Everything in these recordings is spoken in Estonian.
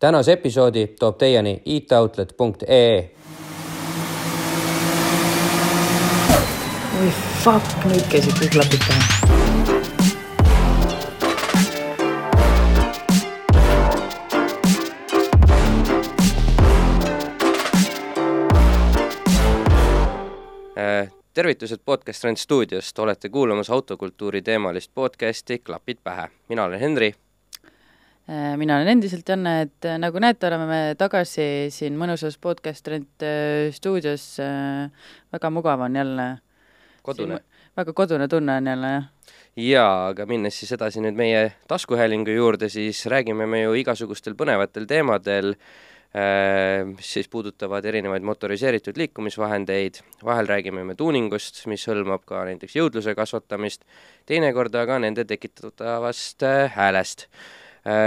tänase episoodi toob teieni itoutlet.ee. oi fuck, nüüd käisid kõik klapid pähe. Äh, tervitused Podcast Rent stuudiost, olete kuulamas autokultuuri teemalist podcasti Klapid pähe. mina olen Henri. Äh, mina olen endiselt Janne, et äh, nagu näete, oleme me tagasi siin mõnusas podcast rent äh, stuudios. väga mugav on jälle. kodune. väga kodune tunne on jälle, jah. jaa, aga minnes siis edasi nüüd meie taskuhäälingu juurde, siis räägime me ju igasugustel põnevatel teemadel äh, mis siis puudutavad erinevaid motoriseeritud liikumisvahendeid, vahel räägime me tuuningust, mis hõlmab ka näiteks jõudluse kasvatamist, teinekord aga nende tekitatavast äh, häälest.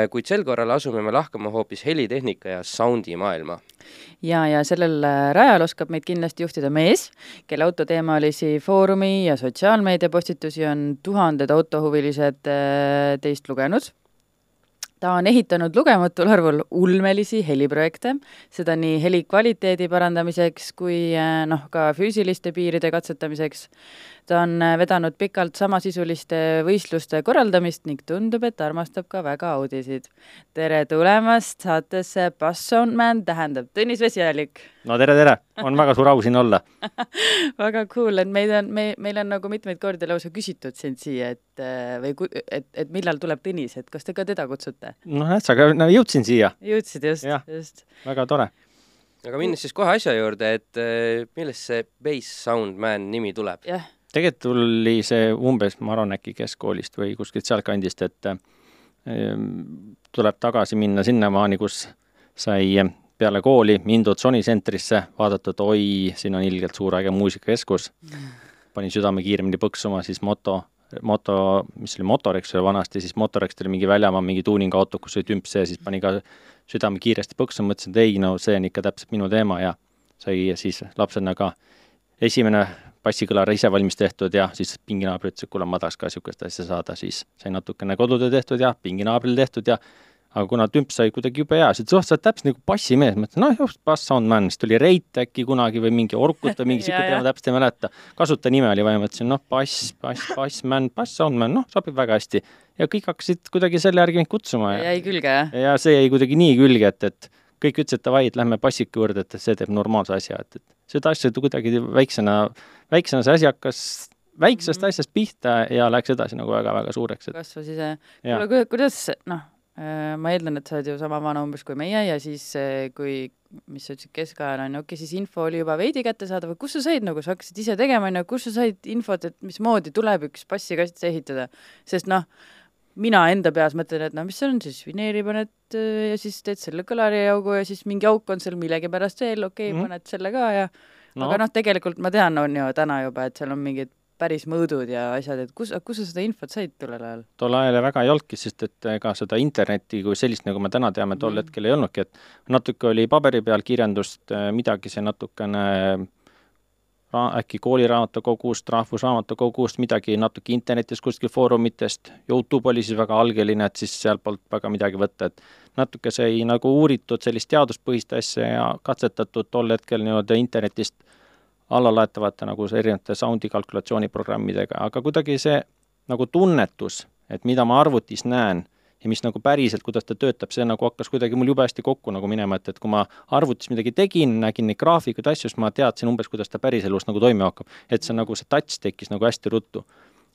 Kuid sel korral asume me lahkama hoopis helitehnika ja soundi maailma. ja, ja sellel äh, rajal oskab meid kindlasti juhtida mees, kelle autoteemalisi foorumi ja sotsiaalmeedia postitusi on tuhanded autohuvilised äh, teist lugenud ta on ehitanud lugematul arvul ulmelisi heliprojekte, seda nii heli kvaliteedi parandamiseks kui noh, ka füüsiliste piiride katsetamiseks. Ta on vedanud pikalt samasisuliste võistluste korraldamist ning tundub, et armastab ka väga Audisid. tere tulemast saatesse Bass Soundman, tähendab Tõnis Vesialik. no tere, tere, on väga suur au siin olla väga cool, et meid on, me, meil on nagu mitmeid kordi lausa küsitud sind siia, et või ku, et, et millal tuleb Tõnis, et kas te ka teda kutsute? noh, näed sa, aga no, jõudsin siia. jõudsid just, just. väga tore. aga minnes siis kohe asja juurde, et äh, millest see Bass Sound Man nimi tuleb? jah. Tegelikult tuli see umbes, ma arvan, äkki keskkoolist või kuskilt sealtkandist, et äh, tuleb tagasi minna sinnamaani, kus sai peale kooli mindud Sony Centrisse, vaadatud, oi, siin on ilgelt suur äge muusikakeskus. Panin südame kiiremini põksuma, siis moto, moto, mis oli Motorex oli vanasti, siis Motorex tuli mingi väljamaa, mingi tuuningauto, kus oli tümp sees, siis pani ka südame kiiresti põksuma, mõtlesin, et ei, no see on ikka täpselt minu teema ja sai siis lapsena ka esimene bassikõlar ise valmis tehtud ja siis pinginaaber ütles, et kuule, ma tahaks ka niisugust asja saada, siis sai natukene kodutöö tehtud ja pinginaabril tehtud ja aga kuna tümp sai kuidagi jube hea, siis ütles, oh, sa oled täpselt nagu bassimees, ma ütlesin, noh, just, Bass Soundman, siis tuli Reit äkki kunagi või mingi Orkut või mingi sihuke teema, täpselt ei mäleta. kasutajanime oli vaja, mõtlesin, noh, bass, bass, bassman, Bass Soundman, noh, sobib väga hästi. ja kõik hakkasid kuidagi selle järgi mind kutsuma ja jäi külge, jah? ja see jäi kuidagi nii külge, et, et kõik ütlesid, davai, et lähme bassiku juurde, et see teeb normaalse asja, et, et seda asja kuidagi väiksena, väiksena see asi hakkas väiksest mm -hmm. asjast pihta ja läks edasi nagu väga-väga suureks, et kasvas ise. kuule, kuidas, noh, ma eeldan, et sa oled ju sama vana umbes kui meie ja siis, kui, mis sa ütlesid, keskajal on ju, okei okay,, siis info oli juba veidi kättesaadav, kus sa said nagu, sa hakkasid ise tegema, on ju, kus sa said infot, et mismoodi tuleb üks bassikast ehitada, sest noh, mina enda peas mõtlen, et no mis see on siis, vineeri paned ja siis teed selle kõlariaugu ja siis mingi auk on seal millegipärast veel, okei okay, mm, -hmm. paned selle ka ja no. aga noh, tegelikult ma tean, on ju täna juba, et seal on mingid päris mõõdud ja asjad, et kus, kus sa seda infot said tollel ajal? tol ajal väga ei olnudki, sest et ega seda internetti kui sellist, nagu me täna teame, tol mm. hetkel ei olnudki, et natuke oli paberi peal kirjandust, midagi see natukene ra-, äkki kooliraamatukogust, rahvusraamatukogust, midagi natuke internetis kuskil foorumitest, Youtube oli siis väga algeline, et siis sealtpoolt väga midagi võtta, et natuke sai nagu uuritud sellist teaduspõhist asja ja katsetatud tol hetkel nii-öelda internetist allalaetavate nagu erinevate sound'i kalkulatsiooniprogrammidega, aga kuidagi see nagu tunnetus, et mida ma arvutis näen ja mis nagu päriselt, kuidas ta töötab, see nagu hakkas kuidagi mul jube hästi kokku nagu minema, et, et kui ma arvutis midagi tegin, nägin neid graafikuid, asju, siis ma teadsin umbes, kuidas ta päriselus nagu toimima hakkab. et see nagu, see touch tekkis nagu hästi ruttu.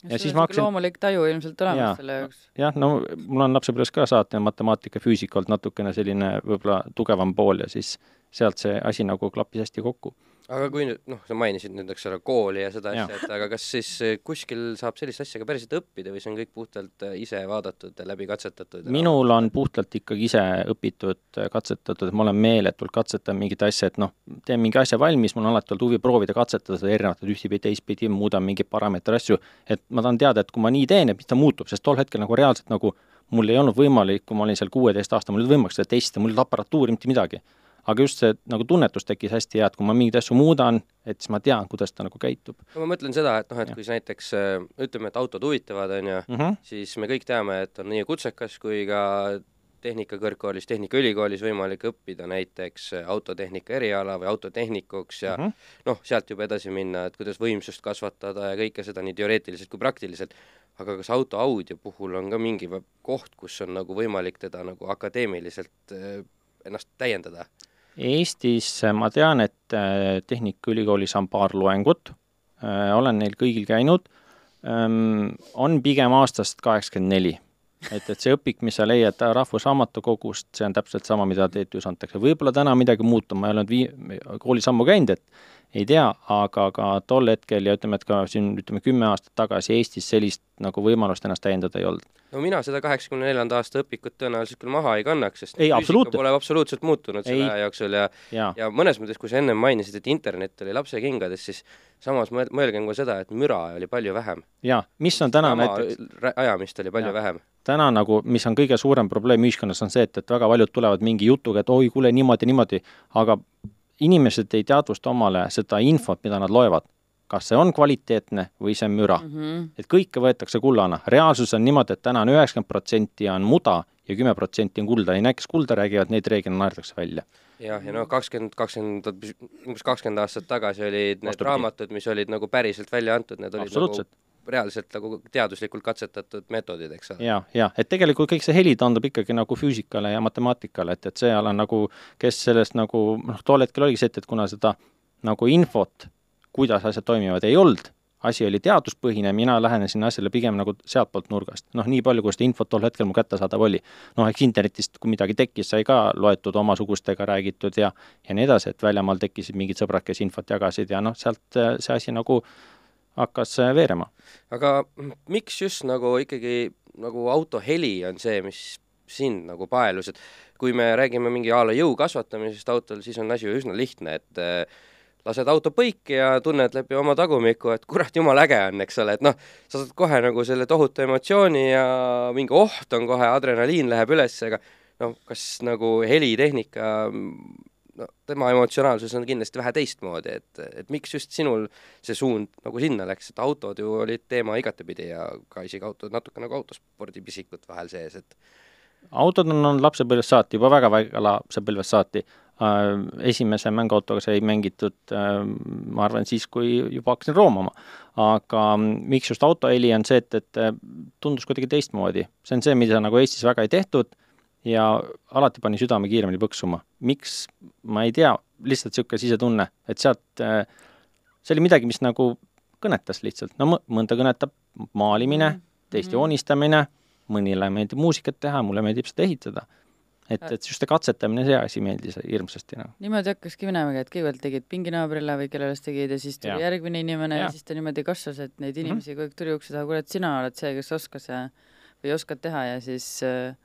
ja, ja siis ma hakkasin loomulik taju ilmselt olemas selle jaoks. jah, no mul on lapsepõlves ka saatja matemaatika, füüsika olnud natukene selline võib-olla tugevam pool ja siis sealt see asi nagu klappis hästi kokku aga kui nüüd, noh, sa mainisid nüüd, eks ole, kooli ja seda asja, et aga kas siis eh, kuskil saab sellist asja ka päriselt õppida või see on kõik puhtalt eh, ise vaadatud, läbi katsetatud? minul on puhtalt ikkagi ise õpitud, katsetatud, ma olen meeletult katsetanud mingit asja, et noh, teen mingi asja valmis, mul on alati olnud huvi proovida katsetada seda erinevat ühtpidi, teistpidi, muudan mingeid parameetri asju, et ma tahan teada, et kui ma nii teen, et mis ta muutub, sest tol hetkel nagu reaalselt nagu mul ei olnud võimalik, kui ma olin seal kuueteist aasta, mul ei olnud võimalik seda testida, mul ei olnud aparatuuri, mitte midagi aga just see nagu tunnetus tekkis hästi hea, et kui ma mingeid asju muudan, et siis ma tean, kuidas ta nagu käitub. no ma mõtlen seda, et noh, et ja. kui sa näiteks ütleme, et autod huvitavad, on ju mm, -hmm. siis me kõik teame, et on nii kutsekas kui ka Tehnikakõrgkoolis, Tehnikaülikoolis võimalik õppida näiteks autotehnika eriala või autotehnikuks ja mm -hmm. noh, sealt juba edasi minna, et kuidas võimsust kasvatada ja kõike seda nii teoreetiliselt kui praktiliselt, aga kas auto audio puhul on ka mingi koht, kus on nagu võimalik teda nagu akadeemiliselt äh, ennast täiendada? Eestis ma tean, et äh, Tehnikaülikoolis on paar loengut, äh, olen neil kõigil käinud, on pigem aastast kaheksakümmend neli et, et see õpik, mis sa leiad Rahvusraamatukogust, see on täpselt sama, mida TTÜ-s antakse, võib-olla täna midagi muutub, ma ei olnud vii-, koolis ammu käinud, et ei tea, aga ka tol hetkel ja ütleme, et ka siin ütleme kümme aastat tagasi Eestis sellist nagu võimalust ennast täiendada ei olnud. no mina seda kaheksakümne neljanda aasta õpikut tõenäoliselt küll maha ei kannaks, sest ei, pole absoluutselt muutunud selle aja jooksul ja ja, ja mõnes mõttes, kui sa ennem mainisid, et internet oli lapsekingades, siis samas mõelgem ka seda, et müra oli palju vähem. jaa, mis on täna Sama näiteks ajamist oli palju ja. vähem täna nagu, mis on kõige suurem probleem ühiskonnas, on see, et, et väga paljud tulevad mingi jutuga, et oi, kuule, niimoodi, niimoodi, aga inimesed ei teadvusta omale seda infot, mida nad loevad. kas see on kvaliteetne või see on müra mm. -hmm. et kõike võetakse kullana, reaalsus on niimoodi, et täna on üheksakümmend protsenti on muda ja kümme protsenti on kulda ja need, kes kulda räägivad, neid reeglina naerdakse välja. jah, ja noh, kakskümmend, kakskümmend, umbes kakskümmend aastat tagasi olid need Vastupidi. raamatud, mis olid nagu päriselt välja antud, need olid nagu reaalselt nagu teaduslikult katsetatud meetodid, eks ole. ja, ja et tegelikult kõik see heli taandub ikkagi nagu füüsikale ja matemaatikale, et, et seal on nagu, kes sellest nagu noh, tol hetkel oligi see, et, et kuna seda nagu infot, kuidas asjad toimivad, ei olnud, asi oli teaduspõhine, mina lähenesin asjale pigem nagu sealtpoolt nurgast. noh, nii palju, kui seda infot tol hetkel mul kättesaadav oli. noh, eks internetist, kui midagi tekkis, sai ka loetud omasugustega räägitud ja ja nii edasi, et väljamaal tekkisid mingid sõbrad, kes infot jagasid ja noh, sealt see asi nagu hakkas äh, veerema. aga miks just nagu ikkagi nagu auto heli on see, mis sind nagu paelus, et kui me räägime mingi a la jõu kasvatamisest autol, siis on asi ju üsna lihtne, et äh, lased auto põiki ja tunned läbi oma tagumiku, et kurat, jumala äge on, eks ole, et noh, sa saad kohe nagu selle tohutu emotsiooni ja mingi oht on kohe, adrenaliin läheb üles, aga noh, kas nagu helitehnika no tema emotsionaalsus on kindlasti vähe teistmoodi, et, et miks just sinul see suund nagu sinna läks, et autod ju olid teema igatepidi ja ka isegi autod natuke nagu autospordipisikud vahel sees, et autod on olnud lapsepõlvest saati, juba väga-väga lapsepõlvest saati äh,. Esimese mänguautoga sai mängitud äh, ma arvan, siis, kui juba hakkasin roomama. aga miks just autoheli, on see, et, et tundus kuidagi teistmoodi. see on see, mida nagu Eestis väga ei tehtud ja alati pani südame kiiremini põksuma. miks, ma ei tea, lihtsalt niisugune sisetunne, et sealt, äh, see oli midagi, mis nagu kõnetas lihtsalt, no mõnda kõnetab maalimine, mhm. teist mhm. joonistamine, mõnile meeldib muusikat teha, mulle meeldib seda ehitada. et, et just see katsetamine, see asi meeldis hirmsasti, noh. niimoodi hakkaski minemagi, et kõigepealt tegid pinginaabrile või kellele sa tegid ja siis tuli ja. järgmine inimene ja. ja siis ta niimoodi kasvas, et neid mhm. inimesi mm -hmm. kogu aeg tuli ukse taha, kuule, et sina oled see, kes oskas ja või oskad teha ja siis äh,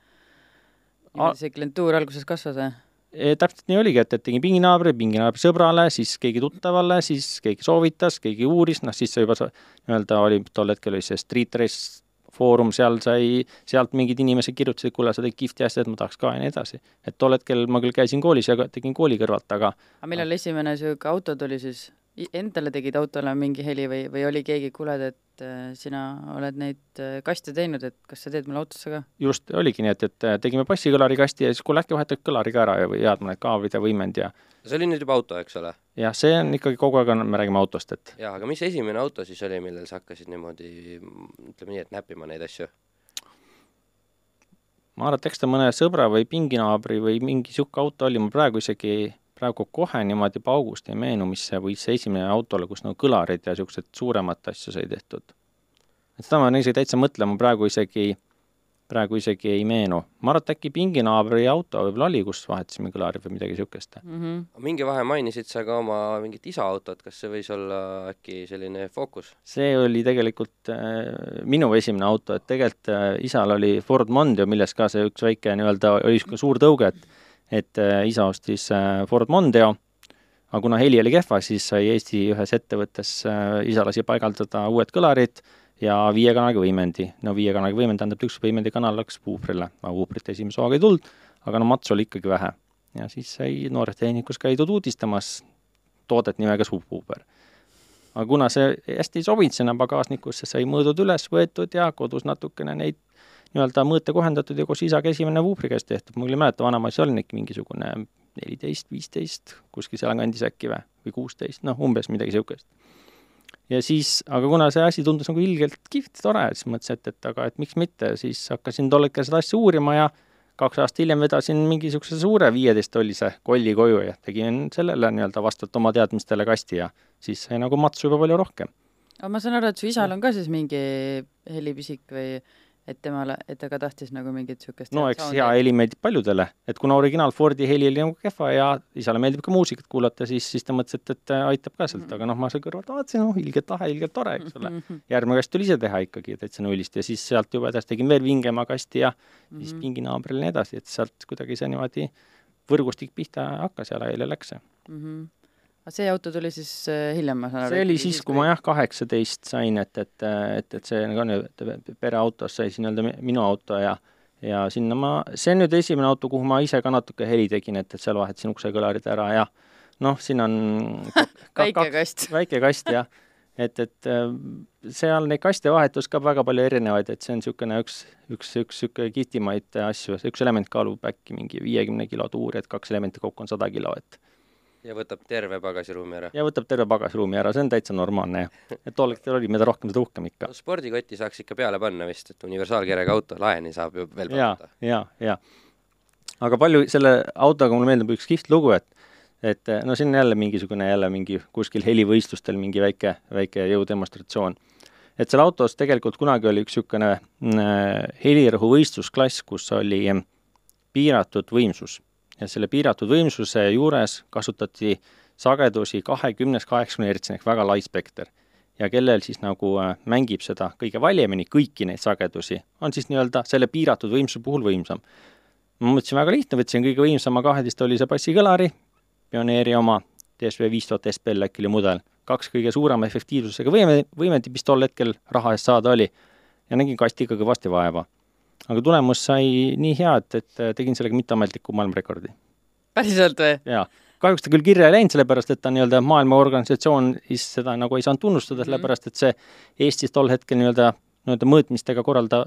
niimoodi see klientuur alguses kasvas või? täpselt nii oligi, et, et tegin pinginaabri, pinginaabri sõbrale, siis keegi tuttavale, siis keegi soovitas, keegi uuris, noh siis see juba nii-öelda oli, tol hetkel oli see Street Race foorum, seal sai, sealt mingid inimesed kirjutasid, kuule, sa tegid kihvti asja, et ma tahaks ka ja nii edasi. et tol hetkel ma küll käisin koolis ja tegin kooli kõrvalt, aga aga millal esimene niisugune auto tuli siis? Endale tegid autole mingi heli või, või oli keegi, kuule, et äh, sina oled neid äh, kaste teinud, et kas sa teed mulle autosse ka? just, oligi nii, et, et äh, tegime bassikõlari kasti ja siis kuule, äkki vahetad kõlari ka ära ja, head mõned kaabrid ja võimend ja see oli nüüd juba auto, eks ole? jah, see on ikkagi kogu aeg on, me räägime autost, et jaa, aga mis esimene auto siis oli, millel sa hakkasid niimoodi ütleme nii, et näppima neid asju? ma arvan, et eks ta mõne sõbra või pinginaabri või mingi niisugune auto oli, ma praegu isegi praegu kohe niimoodi paugust ei meenu, mis see võis see esimene auto olla, kus nagu kõlarid ja niisugused suuremat asju sai tehtud. et seda ma olen isegi täitsa mõtlema, praegu isegi, praegu isegi ei meenu. ma arvan, et äkki pinginaabri auto võib-olla oli, kus vahetasime kõlarid või midagi niisugust mm. -hmm. mingi vahe mainisid sa ka oma mingit isa autot, kas see võis olla äkki selline Focus? see oli tegelikult äh, minu esimene auto, et tegelikult äh, isal oli Ford Mondeo, milles ka see üks väike nii-öelda oli niisugune suur tõuge, et et äh, isa ostis äh, Ford Mondeo, aga kuna heli oli kehva, siis sai Eesti ühes ettevõttes, äh, isa lasi paigaldada uued kõlarid ja viie kanaliga võimendi. no viie kanaliga võimend tähendab, üks võimendikanal läks puuprile, aga puuprit esimese hooga ei tulnud, aga no matsu oli ikkagi vähe. ja siis sai noores tehnikus käidud uudistamas toodet nimega subwoofer. aga kuna see hästi ei sobinud sinna pagasnikusse, sai mõõdud üles võetud ja kodus natukene neid nii-öelda mõõte kohendatud ja koos isaga esimene vuupri käest tehtud, ma küll ei mäleta, vanaema siis oli äkki mingisugune neliteist, viisteist, kuskil sealkandis äkki või, või kuusteist, noh, umbes midagi niisugust. ja siis, aga kuna see asi tundus nagu ilgelt kihvt, tore, siis mõtlesin, et, et aga et miks mitte, siis hakkasin tol hetkel seda asja uurima ja kaks aastat hiljem vedasin mingisuguse suure viieteisttollise kolli koju ja tegin sellele nii-öelda vastavalt oma teadmistele kasti ja siis sai nagu matsu juba palju rohkem. aga ma saan aru, et su isal on ka siis mingi helipisik või et temale, et ta ka tahtis nagu mingit niisugust no eks hea heli meeldib paljudele, et kuna originaal Fordi heli oli nagu kehva ja isale meeldib ka muusikat kuulata, siis, siis ta mõtles, et, et aitab ka sealt, aga noh, ma seal kõrvalt vaatasin, noh, ilgelt lahe, ilgelt tore, eks ole. järgmine kast tuli ise teha ikkagi täitsa nullist ja siis sealt juba edasi tegin veel vingema kasti ja mm -hmm. siis pinginaabrile ja nii edasi, et sealt kuidagi see niimoodi võrgustik pihta hakkas ja laiali läks. See mm. -hmm see auto tuli siis äh, hiljem, ma saan aru? see oli siis, kui ma jah, kaheksateist sain, et, et, et, et see nagu nüüd pereautos sai siis nii-öelda minu auto ja ja sinna ma, see on nüüd esimene auto, kuhu ma ise ka natuke heli tegin, et, et seal vahetasin uksekõlarid ära ja noh, siin on väike kast. väike kast, jah. et, et äh, seal neid kaste vahetus ka väga palju erinevaid, et see on niisugune üks, üks, üks niisugune kihvtimaid asju, üks element kaalub äkki mingi viiekümne kilo tuuri, et kaks elementi kokku on sada kilo, et ja võtab terve pagasiruumi ära? ja võtab terve pagasiruumi ära, see on täitsa normaalne jah. et tol hetkel oli, mida rohkem, seda uhkem ikka no,. spordikotti saaks ikka peale panna vist, et universaalkerega auto laeni saab ju veel panna. ja, ja, ja. aga palju selle autoga mulle meeldib üks kihvt lugu, et et no siin jälle mingisugune jälle mingi kuskil helivõistlustel mingi väike, väike jõudemonstratsioon. et seal autos tegelikult kunagi oli üks niisugune äh, helirõhu võistlusklass, kus oli piiratud võimsus ja selle piiratud võimsuse juures kasutati sagedusi kahekümnest kaheksakümne hertsini ehk väga lai spekter. ja kellel siis nagu äh, mängib seda kõige valjemini, kõiki neid sagedusi, on siis nii-öelda selle piiratud võimsuse puhul võimsam. ma mõtlesin väga lihtne, võtsin kõige võimsama kaheteisttollise bassikõlari, Pioneeri oma, DSV viis tuhat SPL äkki oli mudel, kaks kõige suurema efektiivsusega võime, võimendi, mis tol hetkel raha eest saada oli, ja nägin kastiga kõvasti vaeva aga tulemus sai nii hea, et, et tegin sellega mitteametliku maailmarekordi. päriselt või? jaa. kahjuks ta küll kirja ei läinud, sellepärast et ta nii-öelda maailmaorganisatsioon siis seda nagu ei saanud tunnustada -hmm. sellepärast et see Eestis tol hetkel nii-öelda nii-öelda mõõtmistega korralda,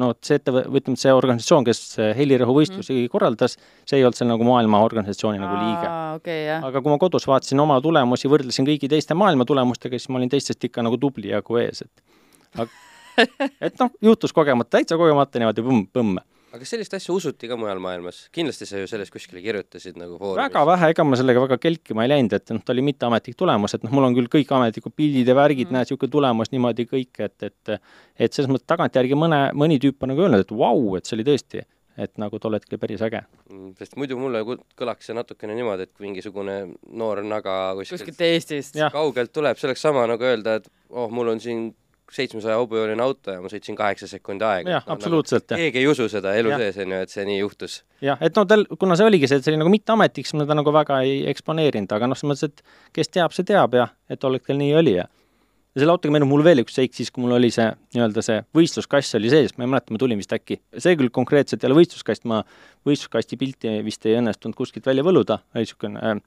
no see ettevõte, ütleme, see organisatsioon, kes helirõhuvõistlusi mm korraldas, see ei olnud seal nagu maailma organisatsiooni nagu liige okay,. aga kui ma kodus vaatasin oma tulemusi, võrdlesin kõigi teiste maailma tulemustega, siis ma olin teistest ikka nagu tubli jagu ees, et aga et noh, juhtus kogemata, täitsa kogemata niimoodi põmm-põmm aga kas sellist asja usuti ka mujal maailmas? kindlasti sa ju sellest kuskile kirjutasid nagu foorumis. väga vähe, ega ma sellega väga kelkima ei läinud, et noh, ta oli mitteametlik tulemus, et noh, mul on küll kõik ametlikud pildid ja värgid mm., näed, niisugune tulemus niimoodi kõik, et, et et selles mõttes tagantjärgi mõne, mõni tüüp on nagu öelnud, et vau, et see oli tõesti, et nagu tol hetkel päris äge. Mm, sest muidu mulle kõlaks see natukene niimoodi, et kui mingisugune noor naga kuskilt, kuskilt Eestist kaugelt tuleb, see oleks sama nagu öelda, et oh, mul on siin seitsmesaja hobujooline auto ja ma sõitsin kaheksa sekundi aega. jah no,, absoluutselt nagu,. keegi ei usu seda elu ja. sees, on ju, et see nii juhtus. jah, et no tal, kuna see oligi see, et see oli nagu mitteametlik, siis ma ta nagu väga ei eksponeerinud, aga noh, selles mõttes, et kes teab, see teab ja et tol hetkel nii oli ja ja selle autoga meenub mul veel üks seik siis, kui mul oli see nii-öelda see võistluskass oli sees, ma ei mäleta, ma tulin vist äkki, see küll konkreetselt ei ole võistluskast, ma võistluskasti pilti vist ei õnnestunud kuskilt välja võluda, oli niisugune äh,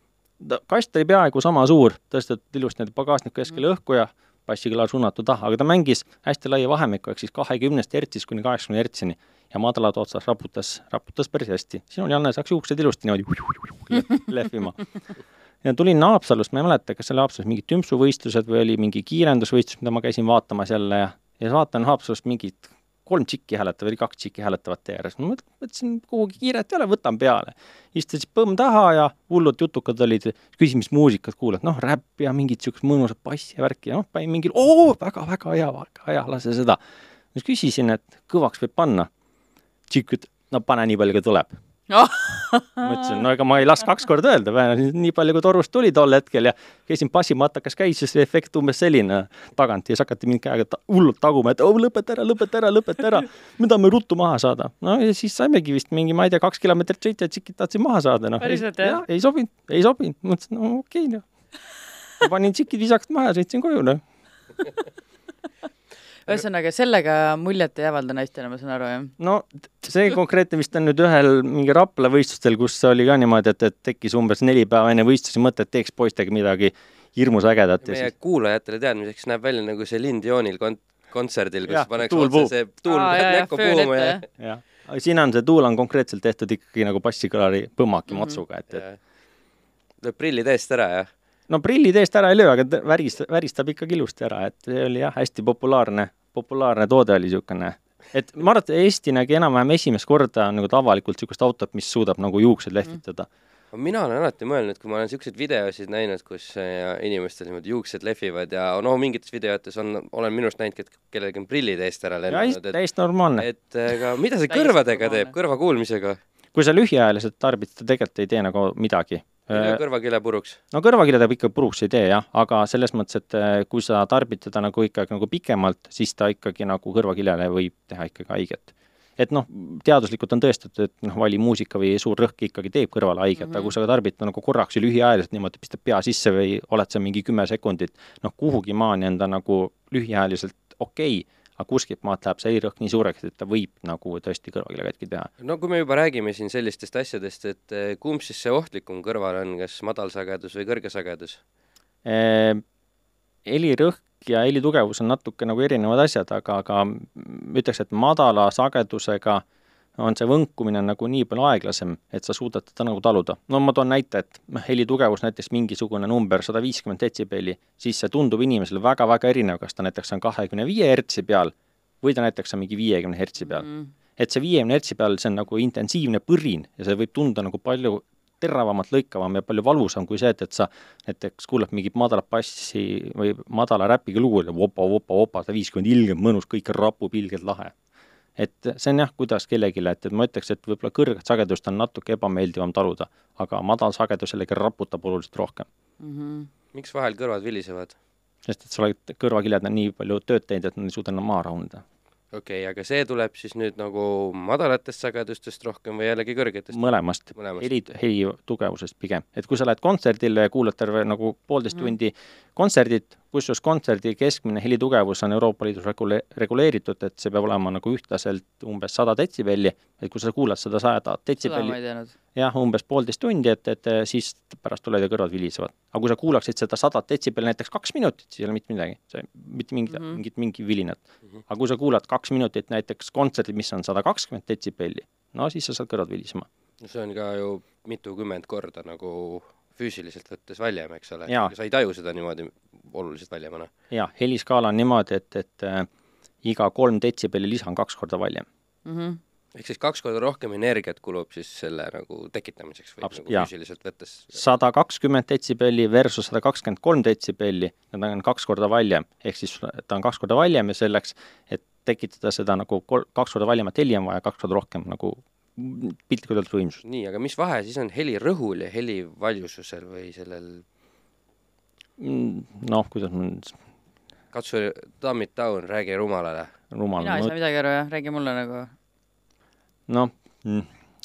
kast oli peaaegu sama suur, tõstetud ilusti nende pagasniku keskele õhku ja bassikõlar suunatud taha, aga ta mängis hästi laia vahemikku, ehk siis kahekümnest hertsist kuni kaheksakümne hertsini ja madalad otsas raputas, raputas päris hästi. sinul, Janne, saaks juuksed ilusti niimoodi lehvima. ja tulin Haapsalust, ma ei mäleta, kas see oli Haapsalus mingid tümpsuvõistlused või oli mingi kiirendusvõistlus, mida ma käisin vaatamas jälle ja ja vaatan Haapsalust mingit kolm tšikki hääletavat või kaks tšikki hääletavat tee ääres. ma mõtlesin, kuhugi kiiret ei ole, võtan peale. istusid põmm taha ja hullud jutukad olid, küsin, mis muusikat kuulad, noh, räpp ja mingit niisugust mõnusat bassi ja värki ja noh, panin mingil, oo, väga-väga hea, väga hea, lase seda. siis küsisin, et kõvaks võib panna. tšikk ütleb, no pane nii palju, kui tuleb ma ütlesin, no ega ma ei las kaks korda öelda, nii palju kui torust tuli tol hetkel ja käisin bassimatakas käis, siis efekt umbes selline tagant ja siis hakati mind käega ta hullult taguma, et oh, lõpeta ära, lõpeta ära, lõpeta ära. me tahame ruttu maha saada. no ja siis saimegi vist mingi, ma ei tea, kaks kilomeetrit sõita, et tšikid tahtsid maha saada, noh. päriselt, jah? ei sobinud, ei sobinud, mõtlesin, no okei okay,, noh. panin tšikid viisakalt maha ja sõitsin koju, noh ühesõnaga, sellega muljet ei avalda naistele, ma saan aru, jah? no see konkreetne vist on nüüd ühel mingi Rapla võistlustel, kus oli ka niimoodi, et, et tekkis umbes neli päeva enne võistlusi mõte, et teeks poistega midagi hirmus ägedat. meie siis... kuulajatele teadmiseks näeb välja nagu see lind joonil kont-, kontserdil, kus pannakse otse see tuul jaa, näkku puhuma ja jah, aga siin on see tuul on konkreetselt tehtud ikkagi nagu bassikõlari põmmaki Mhm. matsuga, et, et ja lööb prillid eest ära ja no prillid eest ära ei löö, aga ta värist-, väristab ikkagi ilusti ära, et see oli jah, hästi populaarne, populaarne toode oli niisugune. et ma arvan, et Eesti nägi enam-vähem esimest korda nagu avalikult niisugust autot, mis suudab nagu juuksed lehvitada. aga mina olen alati mõelnud, kui ma olen siukseid videosid näinud, kus äh, inimestel niimoodi juuksed lehvivad ja no mingites videotes on, olen minu arust näinud, et kellelgi on prillid eest ära lennanud, et täiesti normaalne. et aga mida see kõrvadega teeb, kõrva kuulmisega? kui sa lühiajaliselt tarbid, ta tegelikult ei tee nagu midagi. Löö kõrvakile puruks? no kõrvakirja ta ikka puruks ei tee jah, aga selles mõttes, et äh, kui sa tarbid teda nagu ikkagi nagu pikemalt, siis ta ikkagi nagu kõrvakiljale võib teha ikkagi haiget. et noh, teaduslikult on tõestatud, et noh, valimuusika või suur rõhk ikkagi teeb kõrvale haiget mm, -hmm. aga kui sa tarbid ta nagu korraks ja lühiajaliselt niimoodi pistad pea sisse või oled seal mingi kümme sekundit, noh kuhugi maani on ta nagu lühiajaliselt okei okay,, aga kuskilt maalt läheb see helirõhk nii suureks, et ta võib nagu tõesti kõrvakilja katki teha. no kui me juba räägime siin sellistest asjadest, et eh, kumb siis see ohtlikum kõrval on, kas madalsagedus või kõrgesagedus? Ehm, helirõhk ja helitugevus on natuke nagu erinevad asjad, aga, aga ütleks, et madala sagedusega on see võnkumine nagu nii palju aeglasem, et sa suudad teda nagu taluda. no ma toon näite, et noh, helitugevus näiteks mingisugune number sada viiskümmend detsibelli, siis see tundub inimesele väga-väga erinev, kas ta näiteks on kahekümne viie hertsi peal või ta näiteks on mingi viiekümne hertsi peal. Mm. et see viiekümne hertsi peal, see on nagu intensiivne põrin ja see võib tunduda nagu palju teravamalt lõikavam ja palju valusam kui see, et, et sa näiteks kuulad mingit madalat bassi või madala räpiga lugu ja vopa, vopa, vopa, sada viiskümmend ilgelt mõnus, kõik rapub, ilgelt lahe. Et see on jah, kuidas kellelegi, et, et ma ütleks, et võib-olla kõrget sagedust on natuke ebameeldivam taluda, aga madal sagedus jällegi raputab oluliselt rohkem. Mhm. miks vahel kõrvad vilisevad? sest et sa oled kõrvakiljad on nii palju tööd teinud, et nad ei suuda enam maha rahuneda. okei okay,, aga see tuleb siis nüüd nagu madalatest sagedustest rohkem või jällegi kõrgetest? mõlemast, mõlemast. heli, heli tugevusest pigem, et kui sa lähed kontserdile ja kuulad terve nagu poolteist mm. tundi kontserdit, kusjuures kontserdi keskmine helitugevus on Euroopa Liidus regule-, reguleeritud, et see peab olema nagu ühtlaselt umbes sada detsibelli, et kui sa kuulad seda ma detsibelli, jah, umbes poolteist tundi, et, et siis pärast tulevad ja kõrvad vilisevad. aga kui sa kuulaksid seda sadat detsibelli näiteks kaks minutit, siis ei ole mitte midagi, see mitte mingit mm. -hmm. mingit, mingi vilinat Mhm. aga kui sa kuulad kaks minutit näiteks kontserdi, mis on sada kakskümmend detsibelli, no siis sa saad kõrvad vilisema. no see on ka ju mitukümmend korda nagu füüsiliselt võttes valjem, eks ole Jaa.. sa ei taju seda niimoodi oluliselt valjemana. jah, heliskaala on niimoodi, et, et äh, iga kolm detsibelli lisa on kaks korda valjem. Mhm. ehk siis kaks korda rohkem energiat kulub siis selle nagu tekitamiseks või Abs- nagu jaa. füüsiliselt võttes. sada kakskümmend detsibelli versus sada kakskümmend kolm detsibelli, need on kaks korda valjem, ehk siis ta on kaks korda valjem ja selleks, et tekitada seda nagu kol-, kaks korda valjemat heli on vaja kaks korda rohkem nagu piltlikult öeldes võimsust. nii, aga mis vahe siis on helirõhul ja heli valjususel või sellel, noh, kuidas ma nüüd katsu dumb it down, räägi rumalale. rumal mina ei saa midagi aru jah, räägi mulle nagu. noh,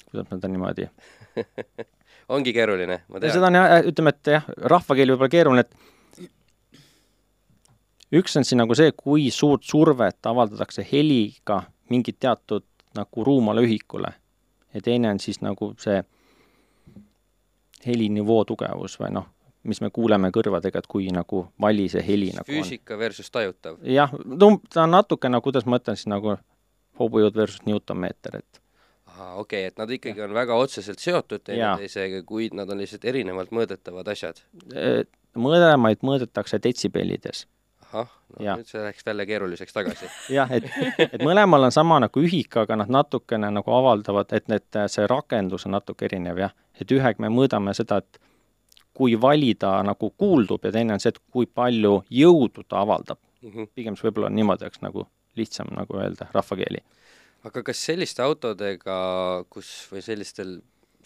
kuidas ma ta niimoodi ongi keeruline, ma tean. seda on jah, ütleme, et jah, rahvakeeli võib-olla keeruline, et üks on siin nagu see, kui suurt survet avaldatakse heliga mingit teatud nagu ruumale ühikule ja teine on siis nagu see helinivoo tugevus või noh, mis me kuuleme kõrvadega, et kui nagu vali see heli nagu on. füüsika versus tajutav. jah, no ta on natukene, kuidas ma ütlen siis nagu hobujõud versus Newton-meeter, et okei okay,, et nad ikkagi on väga otseselt seotud teineteisega, kuid nad on lihtsalt erinevalt mõõdetavad asjad. eh, mõlemaid mõõdetakse detsibellides ahah, no Jaa. nüüd see läks jälle keeruliseks tagasi. jah, et, et mõlemal on sama nagu ühik, aga nad natukene nagu avaldavad, et need, see rakendus on natuke erinev jah, et ühega me mõõdame seda, et kui valida nagu kuuldub ja teine on see, et kui palju jõudu ta avaldab. Mhm. pigem see võib-olla niimoodi oleks nagu lihtsam nagu öelda rahvakeeli. aga kas selliste autodega, kus või sellistel,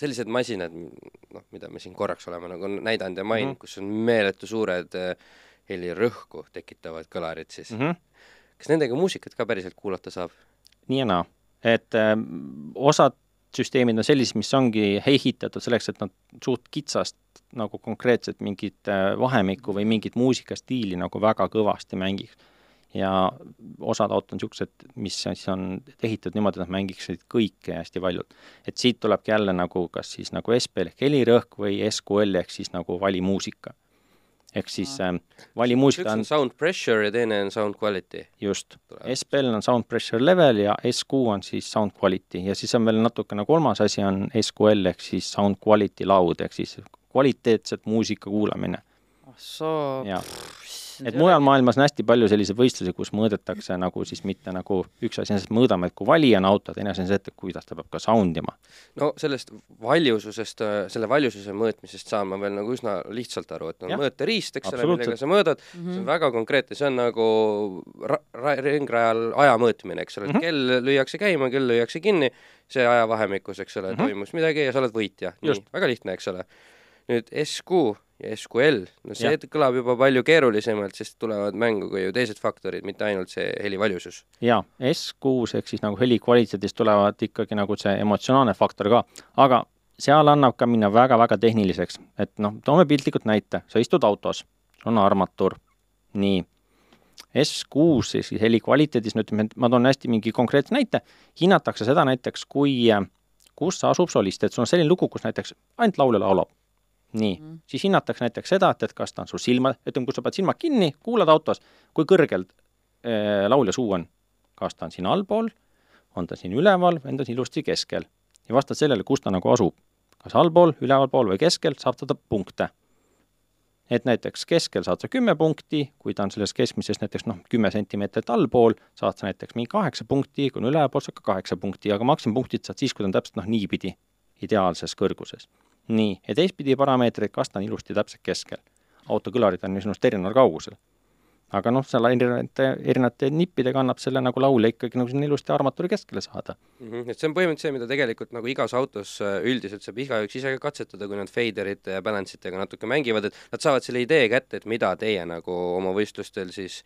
sellised masinad, noh, mida me siin korraks oleme nagu näidanud ja maininud mm. -hmm. kus on meeletu suured eh, helirõhku tekitavad kõlarid siis mm, Mm -hmm. kas nendega muusikat ka päriselt kuulata saab? nii ja naa, et äh, osad süsteemid on sellised, mis ongi ehitatud selleks, et nad suht kitsast nagu konkreetselt mingit äh, vahemikku või mingit muusikastiili nagu väga kõvasti mängiks. ja osad autod on niisugused, mis siis on ehitatud niimoodi, et nad mängiksid kõike hästi valjult. et siit tulebki jälle nagu kas siis nagu SPL ehk helirõhk või SQL ehk siis nagu valimuusika. Ehk siis äh, vali muusika üks on sound pressure ja teine on sound quality. just, SPL on sound pressure level ja SQ on siis sound quality ja siis on veel natukene kolmas asi on SQL ehk siis sound quality loud ehk siis kvaliteetset muusika kuulamine. Ah soo. et mujal maailmas on hästi palju selliseid võistlusi, kus mõõdetakse nagu siis mitte nagu üks asi on see, et mõõdame, et kui vali on auto, teine asi on see, et kuidas ta peab ka sound ima. no sellest valjususest, selle valjususe mõõtmisest saan ma veel nagu üsna lihtsalt aru, et on mõõteriist, eks ole, millega sa mõõdad mm, -hmm. see on väga konkreetne, see on nagu ra-, ra-, ringrajal aja mõõtmine, eks ole mm, -hmm. kell lüüakse käima, kell lüüakse kinni, see ajavahemikus, eks ole mm, -hmm. toimus midagi ja sa oled võitja. nii, väga lihtne, eks ole. nüüd SQ ja SQL, no see ja. kõlab juba palju keerulisemalt, sest tulevad mängu ka ju teised faktorid, mitte ainult see heli valjusus. jaa, S6 ehk siis nagu heli kvaliteedis tulevad ikkagi nagu see emotsionaalne faktor ka, aga seal annab ka minna väga-väga tehniliseks, et noh, toome piltlikult näite, sa istud autos, on armatuur, nii, S6 ehk siis heli kvaliteedis, no ütleme, et ma toon hästi mingi konkreetse näite, hinnatakse seda näiteks, kui, kus asub solist, et sul on selline lugu, kus näiteks ainult laulja laulab nii mm., siis hinnatakse näiteks seda, et, et kas ta on sul silma, ütleme, kui sa paned silmad kinni, kuulad autos, kui kõrgel äh, laulja suu on. kas ta on siin allpool, on ta siin üleval või on ta siin ilusti keskel. ja vastavalt sellele, kus ta nagu asub, kas allpool, ülevalpool või keskel, saab ta punkte. et näiteks keskel saad sa kümme punkti, kui ta on sellest keskmisest näiteks noh, kümme sentimeetrit allpool, saad sa näiteks mingi kaheksa punkti, kui on ülevalpool, saad ka kaheksa punkti, aga maksimumpunktid saad siis, kui ta on täpselt noh, niipidi ideaalses kõrguses nii, ja teistpidi parameetrid, kas ta on ilusti täpselt keskel. autokõlarid on ju sinust erineval kaugusel. aga noh, seal erinevate, erinevate nippidega annab selle nagu laulja ikkagi nagu sinna ilusti armatuuri keskele saada mm. -hmm. et see on põhimõtteliselt see, mida tegelikult nagu igas autos äh, üldiselt saab igaüks ise ka katsetada, kui nad faderite ja balance itega natuke mängivad, et nad saavad selle idee kätte, et mida teie nagu oma võistlustel siis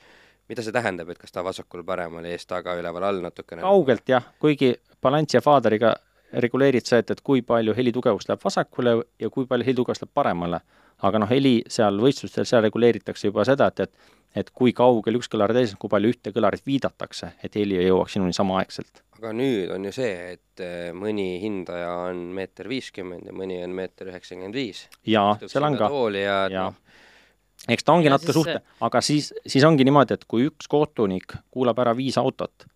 mida see tähendab, et kas ta vasakul, paremal, ees, taga, üleval, all natukene? kaugelt jah, kuigi balansi ja faderiga reguleerid sa, et, et kui palju helitugevus läheb vasakule ja kui palju helitugevus läheb paremale. aga noh, heli seal võistlustel, seal reguleeritakse juba seda, et, et et kui kaugel üks kõlar teisest, kui palju ühte kõlarit viidatakse, et heli jõuaks sinuni samaaegselt. aga nüüd on ju see, et eh, mõni hindaja on meeter viiskümmend ja mõni on meeter üheksakümmend viis. jaa, seal on ka. ja, ja. No, eks ta ongi natuke suhte, aga siis, siis ongi niimoodi, et kui üks kohtunik kuulab ära viis autot